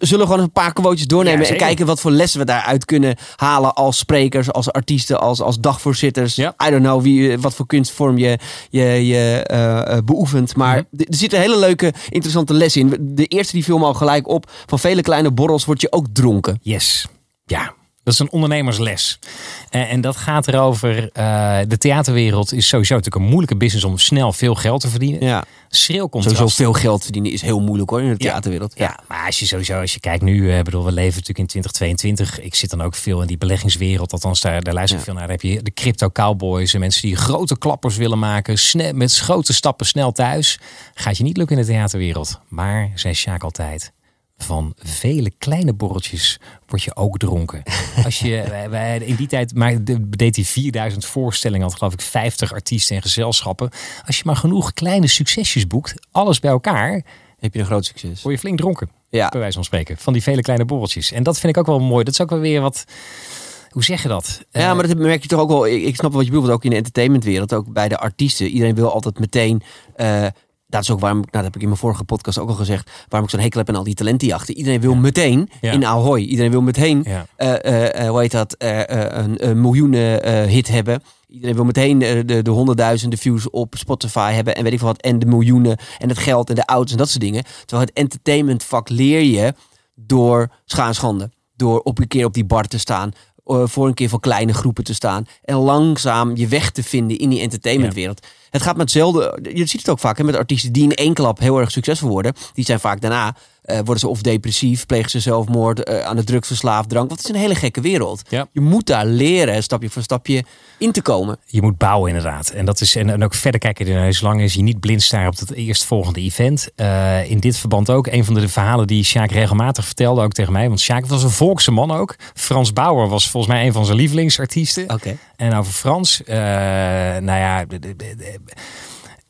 Zullen we gewoon een paar quotes doornemen en kijken wat voor lessen we daaruit kunnen halen als sprekers, als artiesten, als, als dagvoorzitters. Ja. I don't know wie, eh, wat voor kunstvorm je, je, je eh, eh, beoefent. Maar Mhm. er zit een hele leuke, interessante les in. De eerste die viel me al gelijk op. Van vele kleine borrels word je ook dronken. Yes. Ja, dat is een ondernemersles. En, en dat gaat erover. eh, de theaterwereld is sowieso natuurlijk een moeilijke business om snel veel geld te verdienen. Ja. Schril contrast. Sowieso veel geld verdienen is heel moeilijk hoor in de theaterwereld. Ja, maar als je sowieso, als je kijkt nu, eh, bedoel, we leven natuurlijk in 2022. Ik zit dan ook veel in die beleggingswereld. Althans, daar, daar luister ik Ja. veel naar. Daar heb je de crypto cowboys en mensen die grote klappers willen maken. Snel, met grote stappen snel thuis. Gaat je niet lukken in de theaterwereld. Maar, zei Sjaak altijd, van vele kleine borreltjes word je ook dronken. <laughs> Als je in die tijd maar de- deed hij 4000 voorstellingen, had geloof ik 50 artiesten en gezelschappen. Als je maar genoeg kleine succesjes boekt, alles bij elkaar, Heb je een groot succes. word je flink dronken. Ja. Bij wijze van spreken. Van die vele kleine borreltjes. En dat vind ik ook wel mooi. Dat is ook wel weer wat. Hoe zeg je dat? Ja, Eh, maar dat merk je toch ook wel. Ik, ik snap wat je bedoelt, ook in de entertainmentwereld, ook bij de artiesten. Iedereen wil altijd meteen. eh, dat is ook waarom, ik- nou, dat heb ik in mijn vorige podcast ook al gezegd, waarom ik zo'n hekel heb aan al die talentenjachten. Iedereen wil meteen Ja. in Ahoy. Iedereen wil meteen, Ja. eh, eh, eh, hoe heet dat, een, een miljoenen hit hebben. Iedereen wil meteen de, de honderdduizenden views op Spotify hebben en weet ik veel wat. En de miljoenen en het geld en de auto's en dat soort dingen. Terwijl het entertainmentvak leer je door schaanschande. Door op een keer op die bar te staan. Eh, voor een keer voor kleine groepen te staan. En langzaam je weg te vinden in die entertainmentwereld. Het gaat met hetzelfde. Je ziet het ook vaak hè, met artiesten die in één klap heel erg succesvol worden. Die zijn vaak daarna Eh, worden ze of depressief, plegen ze zelfmoord, uh, aan de drugs verslaafd, drank. Want het is een hele gekke wereld. Ja. Je moet daar leren, stapje voor stapje, in te komen. Je moet bouwen inderdaad. En, dat is, en, en ook verder kijken naar zolang is je niet blind staren op het eerstvolgende event. Uh, in dit verband ook een van de verhalen die Sjaak regelmatig vertelde, ook tegen mij. Want Sjaak was een volkse man ook. Frans Bauer was volgens mij een van zijn lievelingsartiesten. Oké. En over Frans, nou ja... De, de, de,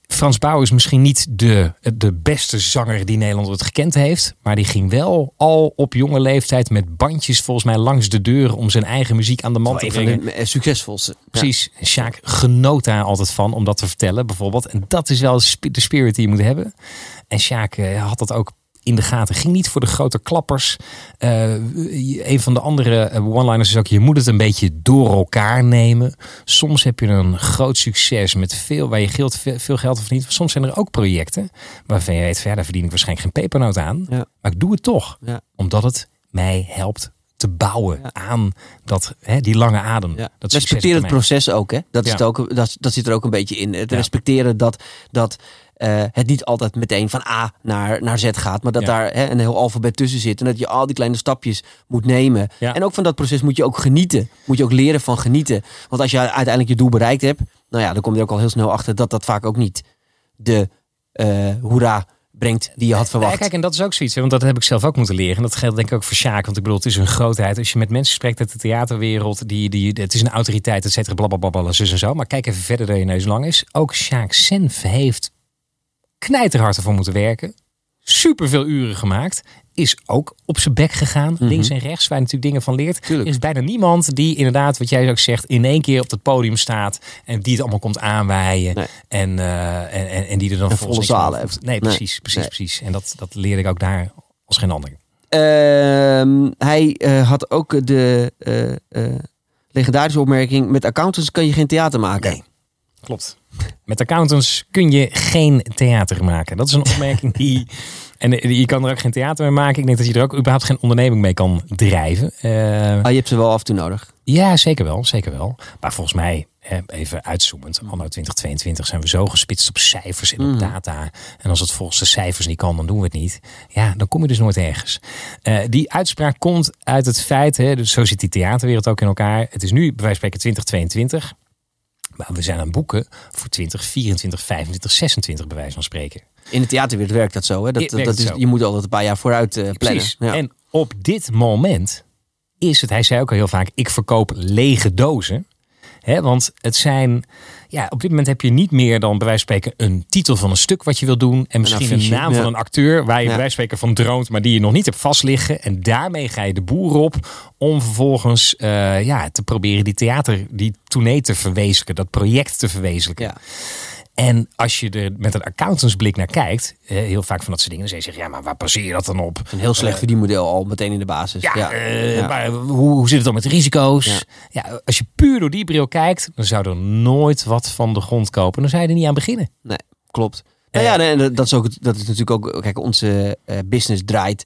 Frans Bauer is misschien niet de, de beste zanger die Nederland het gekend heeft. Maar die ging wel al op jonge leeftijd met bandjes volgens mij langs de deur om zijn eigen muziek aan de man te brengen. De succesvolste. Precies. Ja. Sjaak genoot daar altijd van om dat te vertellen bijvoorbeeld. En dat is wel de spirit die je moet hebben. En Sjaak had dat ook in de gaten. Ging niet voor de grote klappers. Uh, een van de andere one-liners is ook: je moet het een beetje door elkaar nemen. Soms heb je een groot succes met veel waar je geld, veel geld verdient. Soms zijn er ook projecten waarvan je weet: verder verdien ik waarschijnlijk geen pepernoot aan. Ja. Maar ik doe het toch, Ja. omdat het mij helpt te bouwen aan dat, hè, die lange adem. Ja. Dat Respecteer het proces ook, hè? Dat, is het ook dat, dat zit er ook een beetje in. Het respecteren dat, dat eh, het niet altijd meteen van A naar, naar Z gaat, maar dat Ja. daar hè, een heel alfabet tussen zit. En dat je al die kleine stapjes moet nemen. Ja. En ook van dat proces moet je ook genieten. Moet je ook leren van genieten. Want als je uiteindelijk je doel bereikt hebt, nou ja, dan kom je ook al heel snel achter dat dat vaak ook niet de eh hoera brengt die je had verwacht. Ja, kijk, en dat is ook zoiets, hè, want dat heb ik zelf ook moeten leren. En dat geldt denk ik ook voor Sjaak, want ik bedoel, het is een grootheid. Als je met mensen spreekt uit de theaterwereld, die, die, het is een autoriteit, et cetera, blablabla, zus en zo. Maar kijk even verder dat je neus lang is. Ook Sjaak Senf heeft knijterhard ervoor moeten werken. Super veel uren gemaakt. Is ook op zijn bek gegaan. Links en rechts, waar je natuurlijk dingen van leert. Tuurlijk. Er is bijna niemand die inderdaad, wat jij ook zegt, in één keer op het podium staat. En die het allemaal komt aanwaaien. Nee. En, eh, en, en, en die er dan En volle zalen heeft. Nee, Nee. precies, precies, Nee. precies. En dat, dat leerde ik ook daar als geen ander. Ehm, hij eh, had ook de eh, legendarische opmerking: met accountants kan je geen theater maken. Nee. Klopt. Met accountants kun je geen theater maken. Dat is een <laughs> opmerking die. En eh, je kan er ook geen theater mee maken. Ik denk dat je er ook überhaupt geen onderneming mee kan drijven. Eh, Ah, je hebt ze wel af en toe nodig. ja, zeker wel. Zeker wel. Maar volgens mij, hè, even uitzoomend. Anno 2022 zijn we zo gespitst op cijfers en op Mm. data. En als het volgens de cijfers niet kan, dan doen we het niet. Ja, dan kom je dus nooit ergens. Eh, die uitspraak komt uit het feit, hè, dus zo zit die theaterwereld ook in elkaar. Het is nu, bij wijze van spreken, 2022. Maar we zijn aan het boeken voor 2024, 25, 26 bij wijze van spreken. In de theaterwereld werkt dat zo. Hè? Dat, dat het is, zo. je moet altijd een paar jaar vooruit eh, plannen. Precies. Ja. En op dit moment is het, hij zei ook al heel vaak, ik verkoop lege dozen. Want het zijn, ja, op dit moment heb je niet meer dan bij wijze van spreken een titel van een stuk wat je wil doen. En misschien een, naam ja. van een acteur waar je Ja. bij wijze van spreken van droomt, maar die je nog niet hebt vastliggen. En daarmee ga je de boer op om vervolgens eh, ja, te proberen die theater, die tournee te verwezenlijken, dat project te verwezenlijken. Ja. En als je er met een accountantsblik naar kijkt, eh, heel vaak van dat soort dingen, dan zeg je, ja, maar waar baseer je dat dan op? Een heel slecht verdienmodel al meteen in de basis. Ja, Ja. eh, Ja. maar hoe, hoe zit het dan met de risico's? Ja. Ja. als je puur door die bril kijkt, dan zou er nooit wat van de grond kopen. Dan zou je er niet aan beginnen. Nee, klopt. Nou ja, nee, dat is, ook, dat is natuurlijk ook... Kijk, onze eh, business draait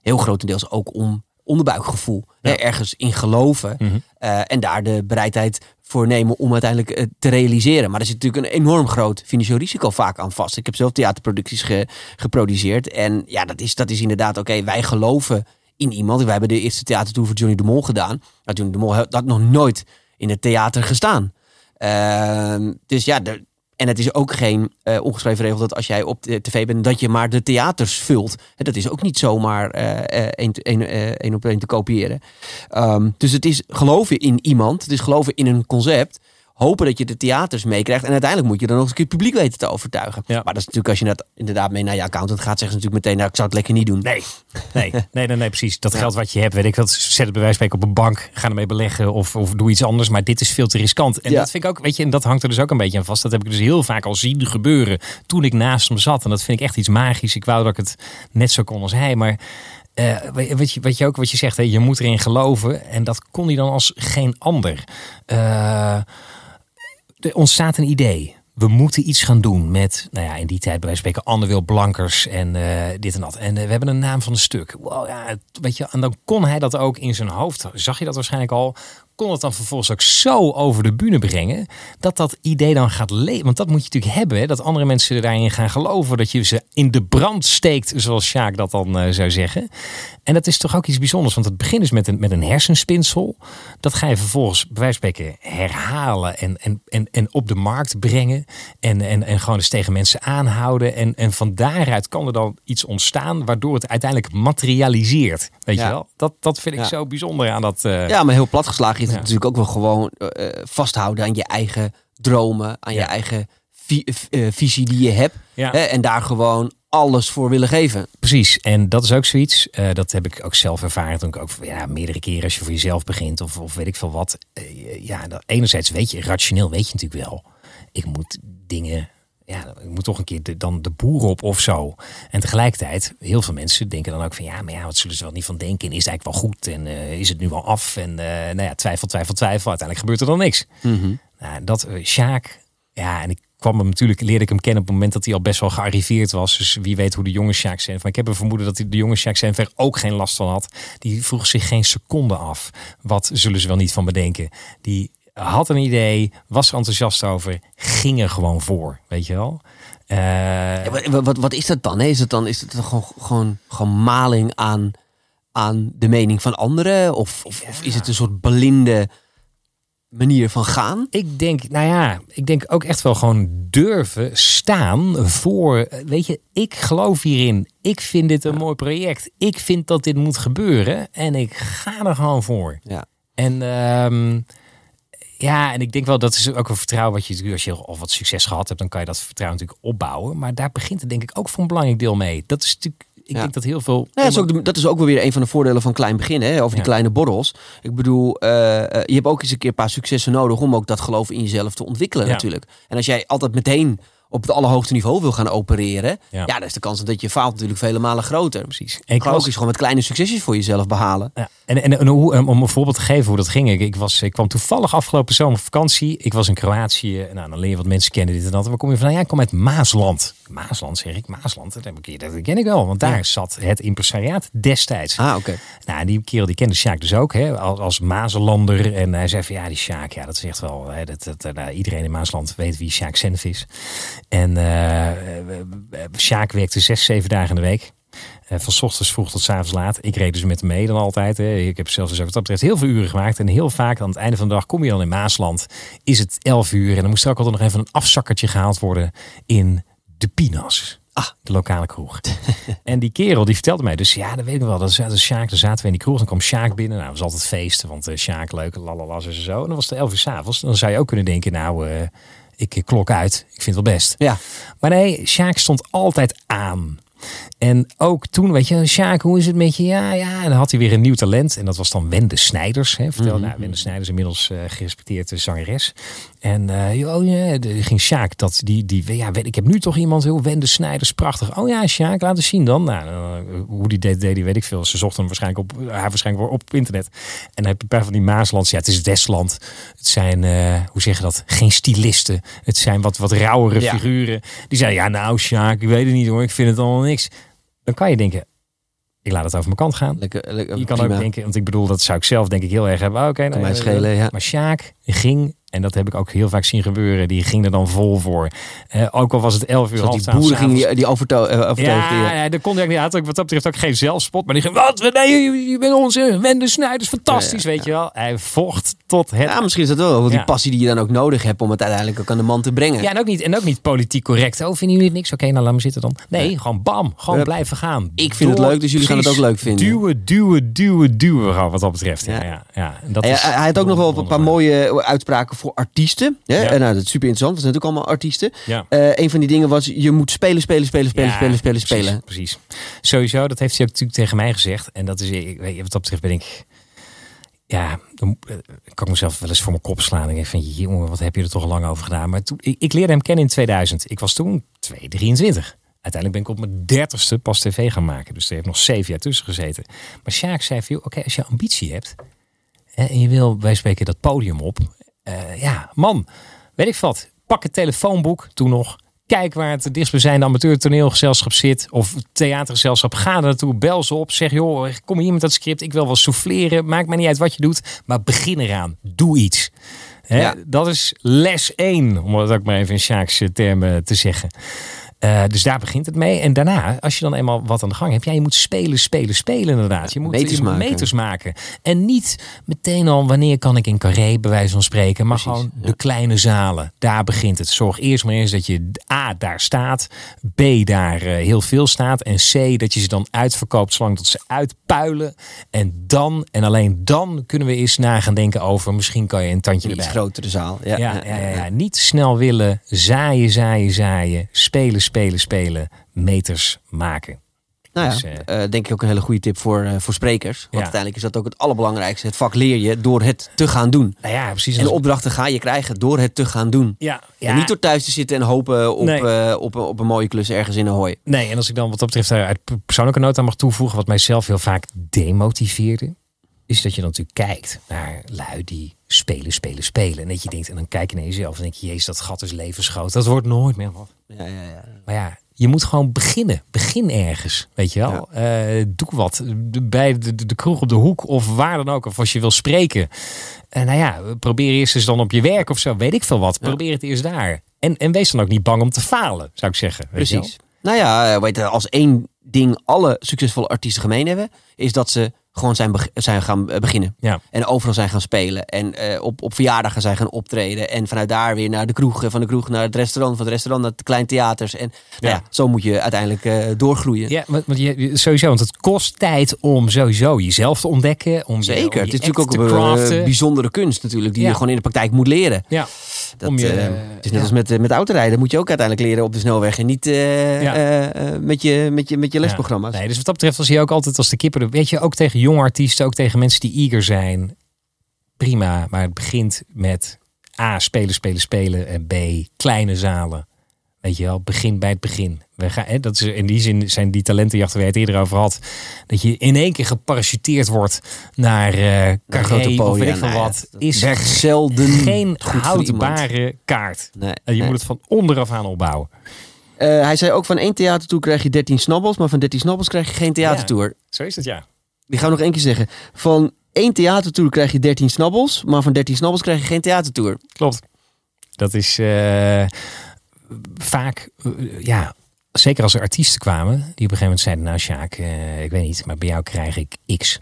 heel grotendeels ook om onderbuikgevoel. Hè, ergens in geloven. Mhm. eh, en daar de bereidheid voor nemen om uiteindelijk eh, te realiseren. Maar er zit natuurlijk een enorm groot financieel risico vaak aan vast. Ik heb zelf theaterproducties ge- geproduceerd. En ja, dat is, dat is inderdaad oké. wij geloven in iemand. Wij hebben de eerste theatertour voor Johnny de Mol gedaan. Nou, Johnny de Mol had had nog nooit in het theater gestaan. Ehm, dus ja, de, en het is ook geen eh, ongeschreven regel dat als jij op de tv bent, dat je maar de theaters vult. Dat is ook niet zomaar eh, eh, één op één te kopiëren. Ehm, dus het is geloven in iemand, het is geloven in een concept. Hopen dat je de theaters meekrijgt. En uiteindelijk moet je dan nog eens een keer het publiek weten te overtuigen. Ja. Maar dat is natuurlijk als je dat inderdaad mee naar je accountant gaat, zeggen ze natuurlijk meteen, nou ik zou het lekker niet doen. Nee, nee, <laughs> nee, nee, nee precies. Dat geld wat je hebt, weet ik wat, zet het bij wijze van spreken op een bank, ga ermee beleggen of, of doe iets anders. Maar dit is veel te riskant. En Ja. dat vind ik ook, weet je, en dat hangt er dus ook een beetje aan vast. Dat heb ik dus heel vaak al zien gebeuren toen ik naast hem zat. En dat vind ik echt iets magisch. Ik wou dat ik het net zo kon als hij, maar... eh, weet je, wat je ook wat je zegt, hè, je moet erin geloven. En dat kon hij dan als geen ander. Eh, er ontstaat een idee. We moeten iets gaan doen met, nou ja, in die tijd bij wijze spreken Anne Wil Blankers en eh, dit en dat. En eh, we hebben een naam van een stuk. Ja, weet je, en dan kon hij dat ook in zijn hoofd, zag je dat waarschijnlijk al, kon het dan vervolgens ook zo over de bühne brengen. Dat dat idee dan gaat leven. Want dat moet je natuurlijk hebben. Hè? Dat andere mensen daarin gaan geloven. Dat je ze in de brand steekt. Zoals Sjaak dat dan uh, zou zeggen. En dat is toch ook iets bijzonders. Want het begint is met een, met een hersenspinsel. Dat ga je vervolgens bij wijze van spreken herhalen. En, en, en, en op de markt brengen. En, en, en gewoon eens tegen mensen aanhouden. En, en van daaruit kan er dan iets ontstaan. Waardoor het uiteindelijk materialiseert. Weet je wel? Dat, dat vind ik zo bijzonder aan dat. Uh... Ja, maar heel platgeslagen is het natuurlijk ook wel gewoon uh, vasthouden aan je eigen dromen. Aan je eigen visie die je hebt. Hè, en daar gewoon alles voor willen geven. Precies, en dat is ook zoiets. Uh, dat heb ik ook zelf ervaren toen ik ook ja, meerdere keren als je voor jezelf begint of, of weet ik veel wat. Ja, dat, enerzijds weet je, rationeel weet je natuurlijk wel. Ik moet dingen, ja, ik moet toch een keer de, dan de boer op of zo. En tegelijkertijd, heel veel mensen denken dan ook van ja, maar ja, wat zullen ze wel niet van denken? En is het eigenlijk wel goed? En uh, is het nu wel af? En nou ja, twijfel, twijfel, twijfel. Uiteindelijk gebeurt er dan niks. Mm -hmm. nou, dat Sjaak, ja, en ik kwam hem natuurlijk, leerde ik hem kennen op het moment dat hij al best wel gearriveerd was. Dus wie weet hoe de jonge Sjaak zijn. Ik heb een vermoeden dat de jonge Sjaak Senver ook geen last van had. Die vroeg zich geen seconde af. Wat zullen ze wel niet van bedenken? Die had een idee, was er enthousiast over, ging er gewoon voor, weet je wel. Uh, ja, wat, wat, wat, is dat dan? Is het dan is het gewoon, gewoon, gewoon maling aan, aan de mening van anderen? Of, of, ja. of is het een soort blinde manier van gaan? Ik denk, nou ja, ik denk ook echt wel gewoon durven staan voor, weet je, ik geloof hierin. Ik vind dit een mooi project. Ik vind dat dit moet gebeuren en ik ga er gewoon voor. Ja. En um, ja, en ik denk wel dat is ook een vertrouwen wat je als je al wat succes gehad hebt, dan kan je dat vertrouwen natuurlijk opbouwen. Maar daar begint het denk ik ook voor een belangrijk deel mee. Dat is natuurlijk ik denk dat heel veel. Ja, dat, is ook de, dat is ook wel weer een van de voordelen van klein beginnen, hè, over die kleine borrels. Ik bedoel, uh, je hebt ook eens een keer een paar successen nodig om ook dat geloof in jezelf te ontwikkelen, natuurlijk. En als jij altijd meteen op het allerhoogste niveau wil gaan opereren, ja, dan is de kans dat je faalt natuurlijk vele malen groter. Precies. En ik was... ook eens gewoon met kleine succesjes voor jezelf behalen. Ja. En, en, en hoe, om een voorbeeld te geven hoe dat ging. Ik, ik, was, ik kwam toevallig afgelopen zomer vakantie. Ik was in Kroatië. Nou, dan leer je wat mensen kennen dit en dat. Waar kom je van? Ja, ik kom uit Maasland. Maasland zeg ik. Maasland, dat, heb ik, dat ken ik wel. Want daar ja. zat het impresariaat destijds. Ah, oké. Nou, die kerel die kende Sjaak dus ook. Hè, als, als Mazelander. En hij zei van ja, die Sjaak, ja, dat is echt wel... Hè, dat, dat, nou, iedereen in Maasland weet wie Sjaak Senf is. En uh, Sjaak werkte zes, zeven dagen in de week. Uh, van s ochtends vroeg tot s avonds laat. Ik reed dus met hem mee dan altijd. Hè. Ik heb zelfs dus wat dat betreft heel veel uren gemaakt. En heel vaak aan het einde van de dag kom je dan in Maasland. Is het 11 uur. En dan moest er ook altijd nog even een afzakkertje gehaald worden in de Pinas. Ah, de lokale kroeg. <laughs> en die kerel die vertelde mij dus, ja, dat weet ik wel. Dat is Sjaak, daar zaten we in die kroeg. Dan kwam Sjaak binnen. Nou, dat was altijd feesten, want uh, Sjaak leuk, lalala, en zo. En dan was het 11 uur s'avonds. Dan zou je ook kunnen denken, nou, uh, ik klok uit. Ik vind het wel best. Ja. Maar nee, Sjaak stond altijd aan. En ook toen, weet je, Sjaak, hoe is het met je? Ja, ja. En dan had hij weer een nieuw talent. En dat was dan Wende Snijders. Hè. Vertel, mm -hmm. nou, Wende Snijders, inmiddels uh, gerespecteerde zangeres. En uh, oh ja, de, ging Sjaak, dat, die, die, ja, weet, ik heb nu toch iemand, heel Wende Snijders, prachtig. Oh ja, Sjaak, laat eens zien dan. Nou, uh, hoe die deed, deed die weet ik veel. Ze zochten hem waarschijnlijk op, haar waarschijnlijk op internet. En dan heb je een paar van die Maaslands. Ja, het is Westland. Het zijn, hoe zeg je dat, geen stylisten. Het zijn wat, wat rauwere ja. figuren. Die zeiden, ja nou Sjaak, ik weet het niet hoor, ik vind het allemaal niks dan kan je denken, ik laat het over mijn kant gaan. Lekker, lekker, je kan prima. ook denken, want ik bedoel, dat zou ik zelf denk ik heel erg hebben. Oké, okay, nou, mij schelen, ja. Maar Sjaak ging en dat heb ik ook heel vaak zien gebeuren. Die ging er dan vol voor. Uh, ook al was het 11 uur. die boeren gingen die, die overto uh, overtuigd. Ja, ja, daar kon hij niet. Had ook wat dat betreft ook geen zelfspot. Maar die ging, wat? Nee, je, je bent onze Wende Snijders. Fantastisch, ja, ja, weet je wel. Hij vocht tot het. Ja, misschien is dat wel. Want die passie die je dan ook nodig hebt om het uiteindelijk ook aan de man te brengen. Ja, en ook niet, en ook niet politiek correct. Oh, vinden jullie niks? Oké, okay, nou laat me zitten dan. Nee, gewoon bam. Gewoon blijven gaan. Ik vind Door, het leuk, dus jullie gaan het ook leuk vinden. Duwen, duwen, duwen, duwen. Wat dat betreft. Ja, ja, ja. En dat is hij had ook nog wel een paar mooie uitspraken voor artiesten. Ja? En nou, dat is super interessant. Dat zijn natuurlijk allemaal artiesten. Ja. Uh, een van die dingen was, je moet spelen, spelen, spelen, spelen, ja, spelen, spelen, precies, spelen. Precies. Sowieso, dat heeft hij ook natuurlijk tegen mij gezegd. En dat is, ik weet, wat dat betreft ben ik... Ja, dan kan ik mezelf wel eens voor mijn kop slaan. En ik van, jongen, wat heb je er toch lang over gedaan? Maar toen, ik, leerde hem kennen in 2000. Ik was toen 2, 23. Uiteindelijk ben ik op mijn dertigste pas tv gaan maken. Dus er heeft nog zeven jaar tussen gezeten. Maar Sjaak zei van, oké, als je ambitie hebt... en je wil, wij spreken dat podium op... Uh, ja, man, weet ik wat. Pak het telefoonboek, toen nog. Kijk waar het dichtstbijzijnde amateur toneelgezelschap zit. Of theatergezelschap. Ga er naartoe. Bel ze op. Zeg joh, kom hier met dat script. Ik wil wel souffleren. Maakt mij niet uit wat je doet. Maar begin eraan. Doe iets. Hè? Ja. Dat is les 1. Om het ook maar even in Sjaakse termen te zeggen. Eh, dus daar begint het mee. En daarna, als je dan eenmaal wat aan de gang hebt, ja, je moet spelen, spelen, spelen inderdaad. Je moet meters je maken. meters maken. En niet meteen al wanneer kan ik in Carré, bij wijze van spreken, maar Precies, gewoon ja. de kleine zalen. Daar begint het. Zorg eerst maar eens dat je A, daar staat, B, daar eh, heel veel staat en C, dat je ze dan uitverkoopt zolang tot ze uitpuilen. En dan, en alleen dan, kunnen we eens na gaan denken over, misschien kan je een tandje Een erbij. grotere zaal. Ja, Ja, ja, ja, ja. Niet snel willen. Zaaien, zaaien, zaaien. Spelen, spelen, spelen. Meters maken. Nou ja, Dus, eh, eh, denk ik ook een hele goede tip voor, eh, voor sprekers. Want Ja. uiteindelijk is dat ook het allerbelangrijkste. Het vak leer je door het te gaan doen. Nou ja, precies. En de opdrachten ga je krijgen door het te gaan doen. ja, ja. En niet door thuis te zitten en hopen op, Nee. op, een- op een mooie klus ergens in een hooi. Nee, en als ik dan wat dat betreft uit persoonlijke nota mag toevoegen, wat mijzelf heel vaak demotiveerde, is dat je dan natuurlijk kijkt naar lui die spelen, spelen, spelen. En dat je denkt, en dan kijk je naar jezelf en denk je, jezus, dat gat is levensgroot. Dat wordt nooit meer wat. Ja, ja, ja. Maar ja, je moet gewoon beginnen. Begin ergens, weet je wel. Eh, doe wat. Bij de, de, de kroeg op de hoek of waar dan ook. Of als je wil spreken. En nou ja, probeer eerst eens dan op je werk of zo. Weet ik veel wat. Probeer het eerst daar. En, en wees dan ook niet bang om te falen, zou ik zeggen. Precies. Nou ja, eh, weet je, als één ding alle succesvolle artiesten gemeen hebben, is dat ze gewoon zijn, zijn gaan beginnen. Ja. En overal zijn gaan spelen. En eh, op, op verjaardagen zijn gaan optreden. En vanuit daar weer naar de kroeg. Van de kroeg naar het restaurant. Van het restaurant naar de kleine theaters. En nou Ja. ja, zo moet je uiteindelijk eh, doorgroeien. Ja, want, want je, sowieso, want het kost tijd om sowieso jezelf te ontdekken. Om je, Zeker. om je Het is natuurlijk ook een eh, bijzondere kunst natuurlijk. Die Ja. je gewoon in de praktijk moet leren. Ja, Dat, Om je, het is net als met, met autorijden. Moet je ook uiteindelijk leren op de snelweg. En niet met, je, met, je, met je lesprogramma's. Nee, dus wat dat betreft was hij ook altijd als de kipper. Weet je, ook tegen jonge artiesten, ook tegen mensen die eager zijn. Prima, maar het begint met A, spelen, spelen, spelen. En B, kleine zalen. Weet je wel, begin bij het begin. We gaan, hè, dat is, in die zin zijn die talentenjachten waar je het eerder over had. Dat je in één keer geparachuteerd wordt naar Naar Carré grote of weet ik veel Nou ja, wat. is werkt zelden geen goed houdbare kaart. Nee, En je nee. moet het van onderaf aan opbouwen. Eh, hij zei ook van één theatertour krijg je 13 snabbels, maar van 13 snabbels krijg je geen theatertour. Zo is het, ja. Die gaan nog één keer zeggen. Van één theatertour krijg je 13 snabbels, maar van 13 snabbels krijg je geen theatertour. Klopt. Dat is eh, vaak, eh, ja, zeker als er artiesten kwamen, die op een gegeven moment zeiden, nou Sjaak, eh, ik weet niet, maar bij jou krijg ik X.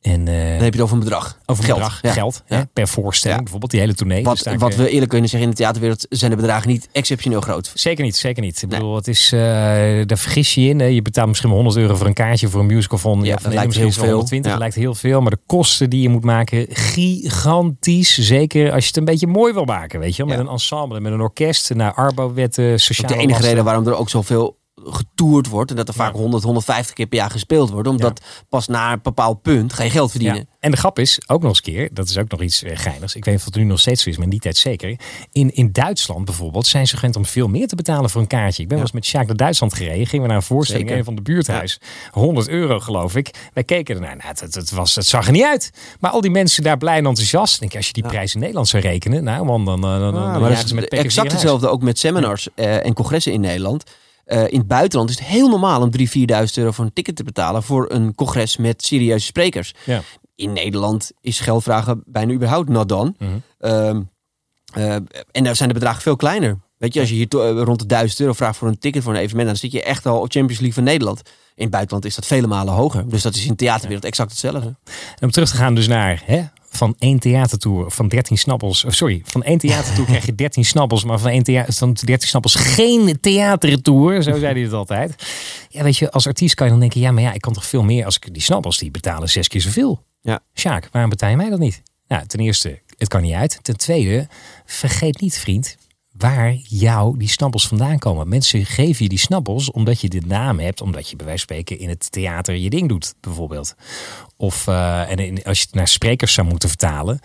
En eh, Dan heb je het over een bedrag. over geld. bedrag, Ja. geld, Ja. hè, per voorstelling, Ja. bijvoorbeeld die hele tournee. Wat, Dus wat we eerlijk kunnen zeggen, in de theaterwereld zijn de bedragen niet exceptioneel groot. Zeker niet, zeker niet. Ik bedoel, het is, eh, daar vergis je in. hè. Je betaalt misschien wel 100 euro voor een kaartje voor een musical van, Ja, dat lijkt misschien heel veel. 120, Ja. dat lijkt heel veel. Maar de kosten die je moet maken, gigantisch. Zeker als je het een beetje mooi wil maken, weet je wel. Met een ensemble, met een orkest, naar Arbo-wetten, sociale de enige lasten. reden waarom er ook zoveel getoerd wordt en dat er vaak Ja. 100, 150 keer per jaar gespeeld wordt. Omdat pas na een bepaald punt ga je geld verdienen. Ja. En de grap is, ook nog eens een keer, dat is ook nog iets eh, geinigs. Ik weet niet of het nu nog steeds zo is, maar in die tijd zeker. In, in Duitsland bijvoorbeeld zijn ze gewend om veel meer te betalen voor een kaartje. Ik ben wel eens met Sjaak naar Duitsland gereden. Gingen we naar een voorstelling Zeker. een van de buurthuis. 100 euro geloof ik. Wij keken ernaar. Nou, het, het, was, het zag er niet uit. Maar al die mensen daar blij en enthousiast. Ik Denk, als je die prijs in Nederland zou rekenen. Nou man, dan, dan, dan, dan Ah, jagen maar is met exact hetzelfde ook met seminars eh, en congressen in Nederland. Eh, in het buitenland is het heel normaal om 3.000, 4.000 euro voor een ticket te betalen voor een congres met serieuze sprekers. Ja. In Nederland is geld vragen bijna überhaupt not dan. Mhm. Ehm, eh, en daar zijn de bedragen veel kleiner. Weet je, als je hier eh, rond de 1000 euro vraagt voor een ticket voor een evenement, dan zit je echt al op Champions League van Nederland. In het buitenland is dat vele malen hoger. Dus dat is in de theaterwereld exact hetzelfde. En om terug te gaan dus naar hè, van één theatertour van 13 snappels. sorry, van één theatertour <laughs> krijg je 13 snappels, maar van één thea van 13 snappels geen theatertour. Zo zei hij het altijd. Ja, weet je, als artiest kan je dan denken, ja, maar ja, ik kan toch veel meer als ik die snappels die betalen zes keer zoveel. Ja. Sjaak, waarom betaal je mij dat niet? Nou, ten eerste, het kan niet uit. Ten tweede, vergeet niet, vriend, waar jou die snappels vandaan komen. Mensen geven je die snappels omdat je de naam hebt, omdat je bij wijze van spreken in het theater je ding doet, bijvoorbeeld. Of eh, en in- als je het naar sprekers zou moeten vertalen,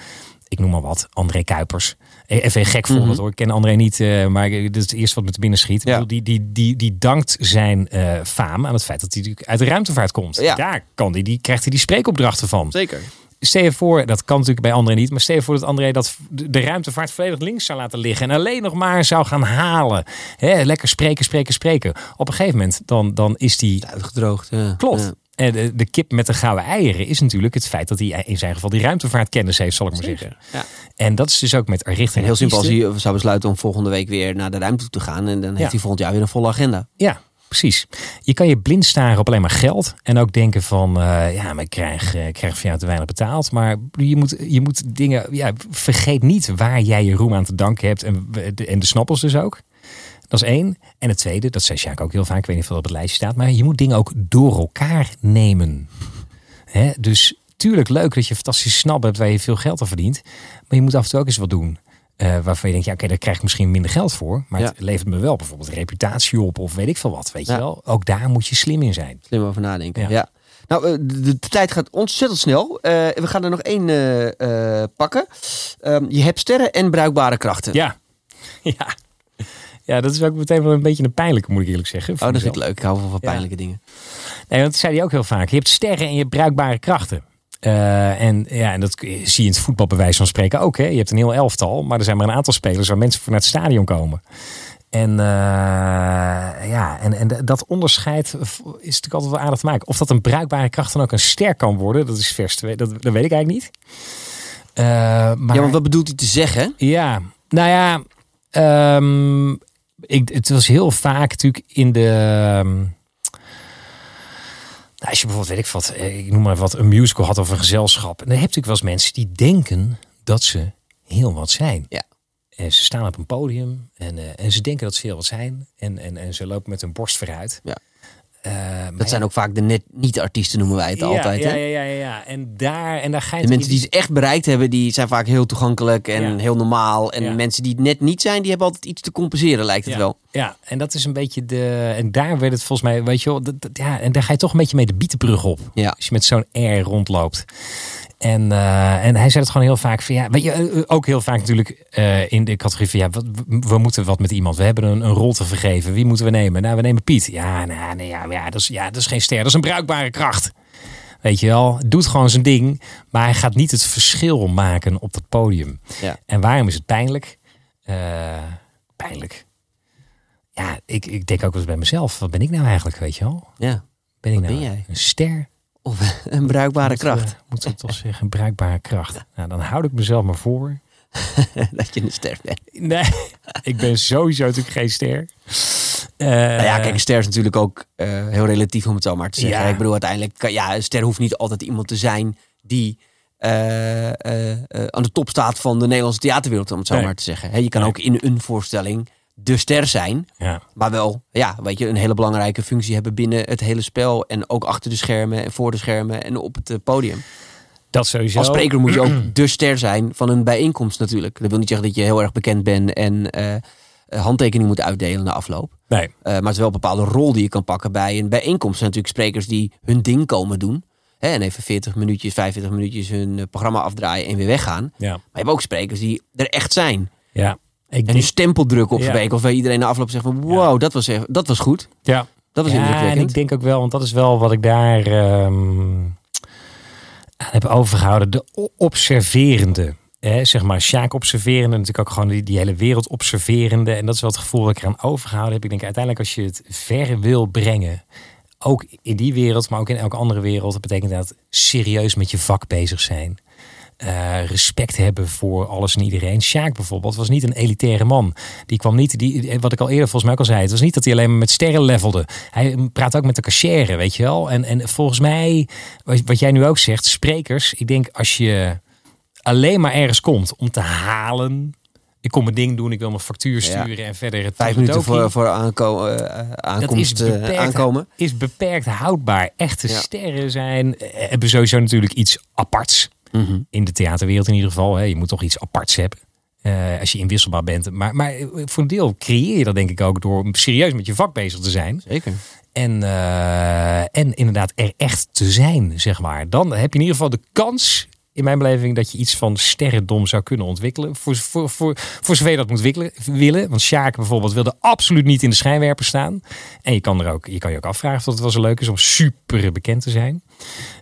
ik noem maar wat, André Kuipers. E- Even een gek voorbeeld Mhm. hoor, ik ken André niet, eh, maar dit is het eerste wat me te binnen schiet. Ja. bedoel, die, die, die, die dankt zijn eh, faam aan het feit dat hij natuurlijk uit de ruimtevaart komt. Ja. Daar kan die, die, krijgt hij die spreekopdrachten van. Zeker. Stel je voor, dat kan natuurlijk bij André niet, maar stel je voor dat André dat de ruimtevaart volledig links zou laten liggen en alleen nog maar zou gaan halen. Hè, lekker spreken, spreken, spreken. Op een gegeven moment dan, dan is die Uitgedroogd. ja. Klopt. Ja. En de, de kip met de gouden eieren is natuurlijk het feit dat hij in zijn geval die ruimtevaartkennis heeft, zal ik maar zeggen. Ja. En dat is dus ook met richting. En heel simpel, als hij zou besluiten om volgende week weer naar de ruimte toe te gaan. En dan heeft Ja. hij volgend jaar weer een volle agenda. Ja, precies. Je kan je blind staren op alleen maar geld. En ook denken van, eh, ja, maar ik krijg, eh, ik van jou te weinig betaald. Maar je moet, je moet dingen, ja, vergeet niet waar jij je roem aan te danken hebt. En, de- en de snappels dus ook. Dat is één. En het tweede, dat zei Sjaak ook heel vaak, ik weet niet of het op het lijstje staat. Maar je moet dingen ook door elkaar nemen. Dus tuurlijk leuk dat je een fantastische snap hebt waar je veel geld aan verdient. Maar je moet af en toe ook eens wat doen. Eh, waarvan je denkt, ja oké, daar krijg ik misschien minder geld voor. Maar Ja. het levert me wel bijvoorbeeld reputatie op of weet ik veel wat. Weet Ja. je wel? Ook daar moet je slim in zijn. Slim over nadenken. Ja. Ja. Nou, eh, de, de tijd gaat ontzettend snel. Eh, we gaan er nog één pakken. Ehm, je hebt sterren en bruikbare krachten. Ja. <laughs> ja. Ja, dat is ook meteen wel een beetje een pijnlijke, moet ik eerlijk zeggen. Oh, dat vind ik leuk. Ik hou van pijnlijke dingen. Nee, want dat zei hij ook heel vaak. Je hebt sterren en je hebt bruikbare krachten. Eh, en, ja, en dat zie je in het voetbal bij wijze van spreken ook. Hè. Je hebt een heel elftal, maar er zijn maar een aantal spelers waar mensen voor naar het stadion komen. En, eh, ja, en, en dat onderscheid is natuurlijk altijd wel aardig te maken. Of dat een bruikbare kracht dan ook een ster kan worden, dat is vers. Dat, dat weet ik eigenlijk niet. Eh, maar Ja, want wat bedoelt hij te zeggen? ja, nou ja, ehm, ik, het was heel vaak natuurlijk in de. ehm, nou, als je bijvoorbeeld, weet ik wat, eh, ik noem maar wat, een musical had of een gezelschap. En dan heb je natuurlijk wel eens mensen die denken dat ze heel wat zijn. Ja. En ze staan op een podium en, eh, en ze denken dat ze heel wat zijn. En, en, en ze lopen met hun borst vooruit. Ja. Eh, Dat zijn ook vaak de net niet-artiesten, noemen wij het altijd. Ja, hè? ja, ja, ja. En daar, en daar ga je De mensen die het echt bereikt hebben, die zijn vaak heel toegankelijk en Ja. heel normaal. En Ja. mensen die het net niet zijn, die hebben altijd iets te compenseren, lijkt het wel. Ja, en dat is een beetje de. En daar werd het volgens mij, weet je wel, dat, dat- ja, en daar ga je toch een beetje mee de bietenbrug op. Ja. Als je met zo'n R rondloopt. En, eh, en hij zei het gewoon heel vaak van ja, weet je, eh, ook heel vaak natuurlijk eh, in de categorie van ja, wat, we moeten wat met iemand. We hebben een, een rol te vergeven. Wie moeten we nemen? Nou, we nemen Piet. Ja, nou, nee, ja, ja, dat is, ja, dat is geen ster, dat is een bruikbare kracht. Weet je wel, doet gewoon zijn ding, maar hij gaat niet het verschil maken op dat podium. Ja. En waarom is het pijnlijk? Eh, pijnlijk. Ja, ik, ik denk ook wel eens bij mezelf, wat ben ik nou eigenlijk, weet je wel? Ja. Ben ik Wat nou ben jij? een ster? Of een bruikbare we- kracht. Moeten we toch zeggen, een bruikbare kracht. Nou, dan houd ik mezelf maar voor. <laughs> dat je een ster bent. Nee, <laughs> ik ben sowieso natuurlijk geen ster. Eh, Nou ja, kijk, een ster is natuurlijk ook eh, heel relatief om het zo maar te zeggen. Ja. Ik bedoel, uiteindelijk, ja, een ster hoeft niet altijd iemand te zijn die eh, eh, eh, aan de top staat van de Nederlandse theaterwereld, om het zo Nee. maar te zeggen. Je kan Nee. ook in een voorstelling de ster zijn, ja, maar wel, ja, weet je, een hele belangrijke functie hebben binnen het hele spel en ook achter de schermen en voor de schermen en op het eh, podium. dat sowieso. Als spreker moet je ook <clears throat> de ster zijn van een bijeenkomst natuurlijk. Dat wil niet zeggen dat je heel erg bekend bent en eh handtekening moet uitdelen na afloop. Nee, Uh, maar het is wel een bepaalde rol die je kan pakken bij een bijeenkomst. Er zijn natuurlijk sprekers die hun ding komen doen. Hè, en even 40 minuutjes, 45 minuutjes hun eh, programma afdraaien en weer weggaan. Maar ja, je hebt ook sprekers die er echt zijn. ja. Ik En een stempel drukken op Ja. zo'n bijeenkomst. Waar iedereen na afloop zegt van wow, dat, was, echt- dat was goed. ja. Dat was ja, en indrukwekkend. ik denk ook wel, want dat is wel wat ik daar ehm, aan heb overgehouden. De observerende. Hè, zeg maar, Sjaak observerende. Natuurlijk ook gewoon die, die hele wereld observerende. En dat is wel het gevoel dat ik eraan overgehouden heb. Ik denk uiteindelijk als je het ver wil brengen. Ook in die wereld, maar ook in elke andere wereld. Dat betekent dat serieus met je vak bezig zijn. Eh, respect hebben voor alles en iedereen. Sjaak bijvoorbeeld was niet een elitaire man. Die kwam niet, die, wat ik al eerder volgens mij ook al zei. Het was niet dat hij alleen maar met sterren levelde. Hij praat ook met de cashier, weet je wel. En, en volgens mij, wat jij nu ook zegt, sprekers. Ik denk als je alleen maar ergens komt om te halen. Ik kom mijn ding doen, ik wil mijn factuur Ja. sturen en verder het Vijf minuten voor, voor aanko eh, aankomst eh, beperkt. aankomen. is beperkt houdbaar. Echte Ja. sterren zijn, eh, hebben sowieso natuurlijk iets aparts. Mhm. In de theaterwereld in ieder geval. Hè. Je moet toch iets aparts hebben. eh, als je inwisselbaar bent. Maar, maar voor een deel creëer je dat denk ik ook door serieus met je vak bezig te zijn. Zeker. En, eh, en inderdaad er echt te zijn, zeg maar. Dan heb je in ieder geval de kans in mijn beleving dat je iets van sterrendom zou kunnen ontwikkelen. Voor, voor, voor, voor zover je dat moet wikkelen, willen. Want Sjaak bijvoorbeeld wilde absoluut niet in de schijnwerper staan. En je kan, er ook, je kan je ook afvragen of dat wel zo leuk is om super bekend te zijn.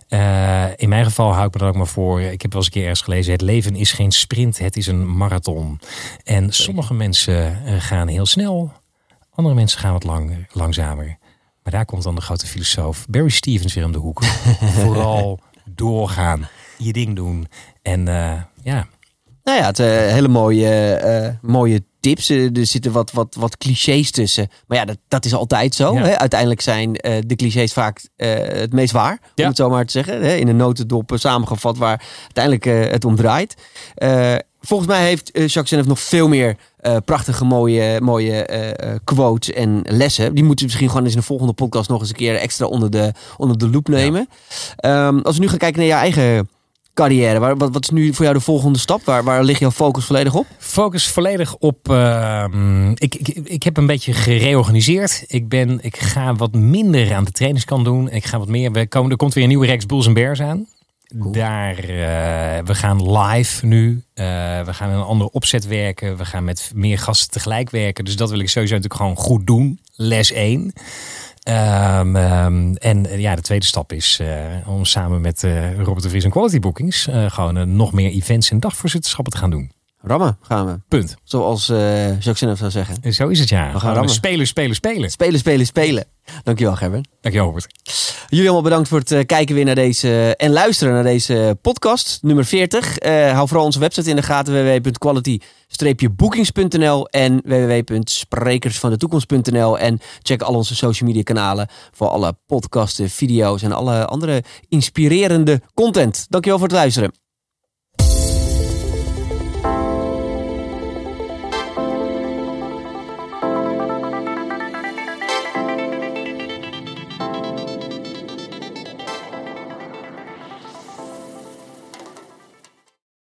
Uh, in mijn geval hou ik me er ook maar voor. Ik heb wel eens een keer ergens gelezen: het leven is geen sprint, het is een marathon. En sommige mensen uh, gaan heel snel, andere mensen gaan wat lang, langzamer. Maar daar komt dan de grote filosoof Barry Stevens weer om de hoek. <laughs> Vooral doorgaan, je ding doen. En uh, ja. Nou ja, het uh, hele mooie, uh, mooie tips. Er zitten wat, wat, wat clichés tussen. Maar ja, dat, dat is altijd zo. Ja. Hè? Uiteindelijk zijn de clichés vaak het meest waar. Ja. Om het zo maar te zeggen. Hè? In een notendop samengevat waar uiteindelijk het om draait. volgens mij heeft Jacques Zenef nog veel meer prachtige, mooie, mooie quotes en lessen. Die moeten we misschien gewoon eens in de volgende podcast nog eens een keer extra onder de, onder de loep nemen. Ja. Um, als we nu gaan kijken naar je eigen carrière, waar, wat, wat, is nu voor jou de volgende stap? Waar, waar ligt jouw focus volledig op? Focus volledig op. Uh, ik, ik, ik heb een beetje gereorganiseerd. Ik, ben, ik ga wat minder aan de trainingskant doen. Ik ga wat meer. We komen, er komt weer een nieuwe reeks Bulls en Bears aan. Cool. Daar, uh, we gaan live nu. Uh, we gaan een andere opzet werken. We gaan met meer gasten tegelijk werken. Dus dat wil ik sowieso natuurlijk gewoon goed doen. Les 1. Um, um, en uh, ja, de tweede stap is om samen met Robert de Vries en Quality Bookings gewoon nog meer events en dagvoorzitterschappen te gaan doen. Rammen gaan we. Punt. Zoals uh, Jacques zou zeggen. En zo is het ja. We gaan rammen. spelen, spelen, spelen. Spelen, spelen, spelen. Dankjewel Gerben. Dankjewel Robert. Jullie allemaal bedankt voor het uh, kijken weer naar deze en luisteren naar deze podcast nummer 40. Uh, hou vooral onze website in de gaten www.quality-bookings.nl en www.sprekersvandetoekomst.nl en check al onze social media kanalen voor alle podcasten, video's en alle andere inspirerende content. Dankjewel voor het luisteren.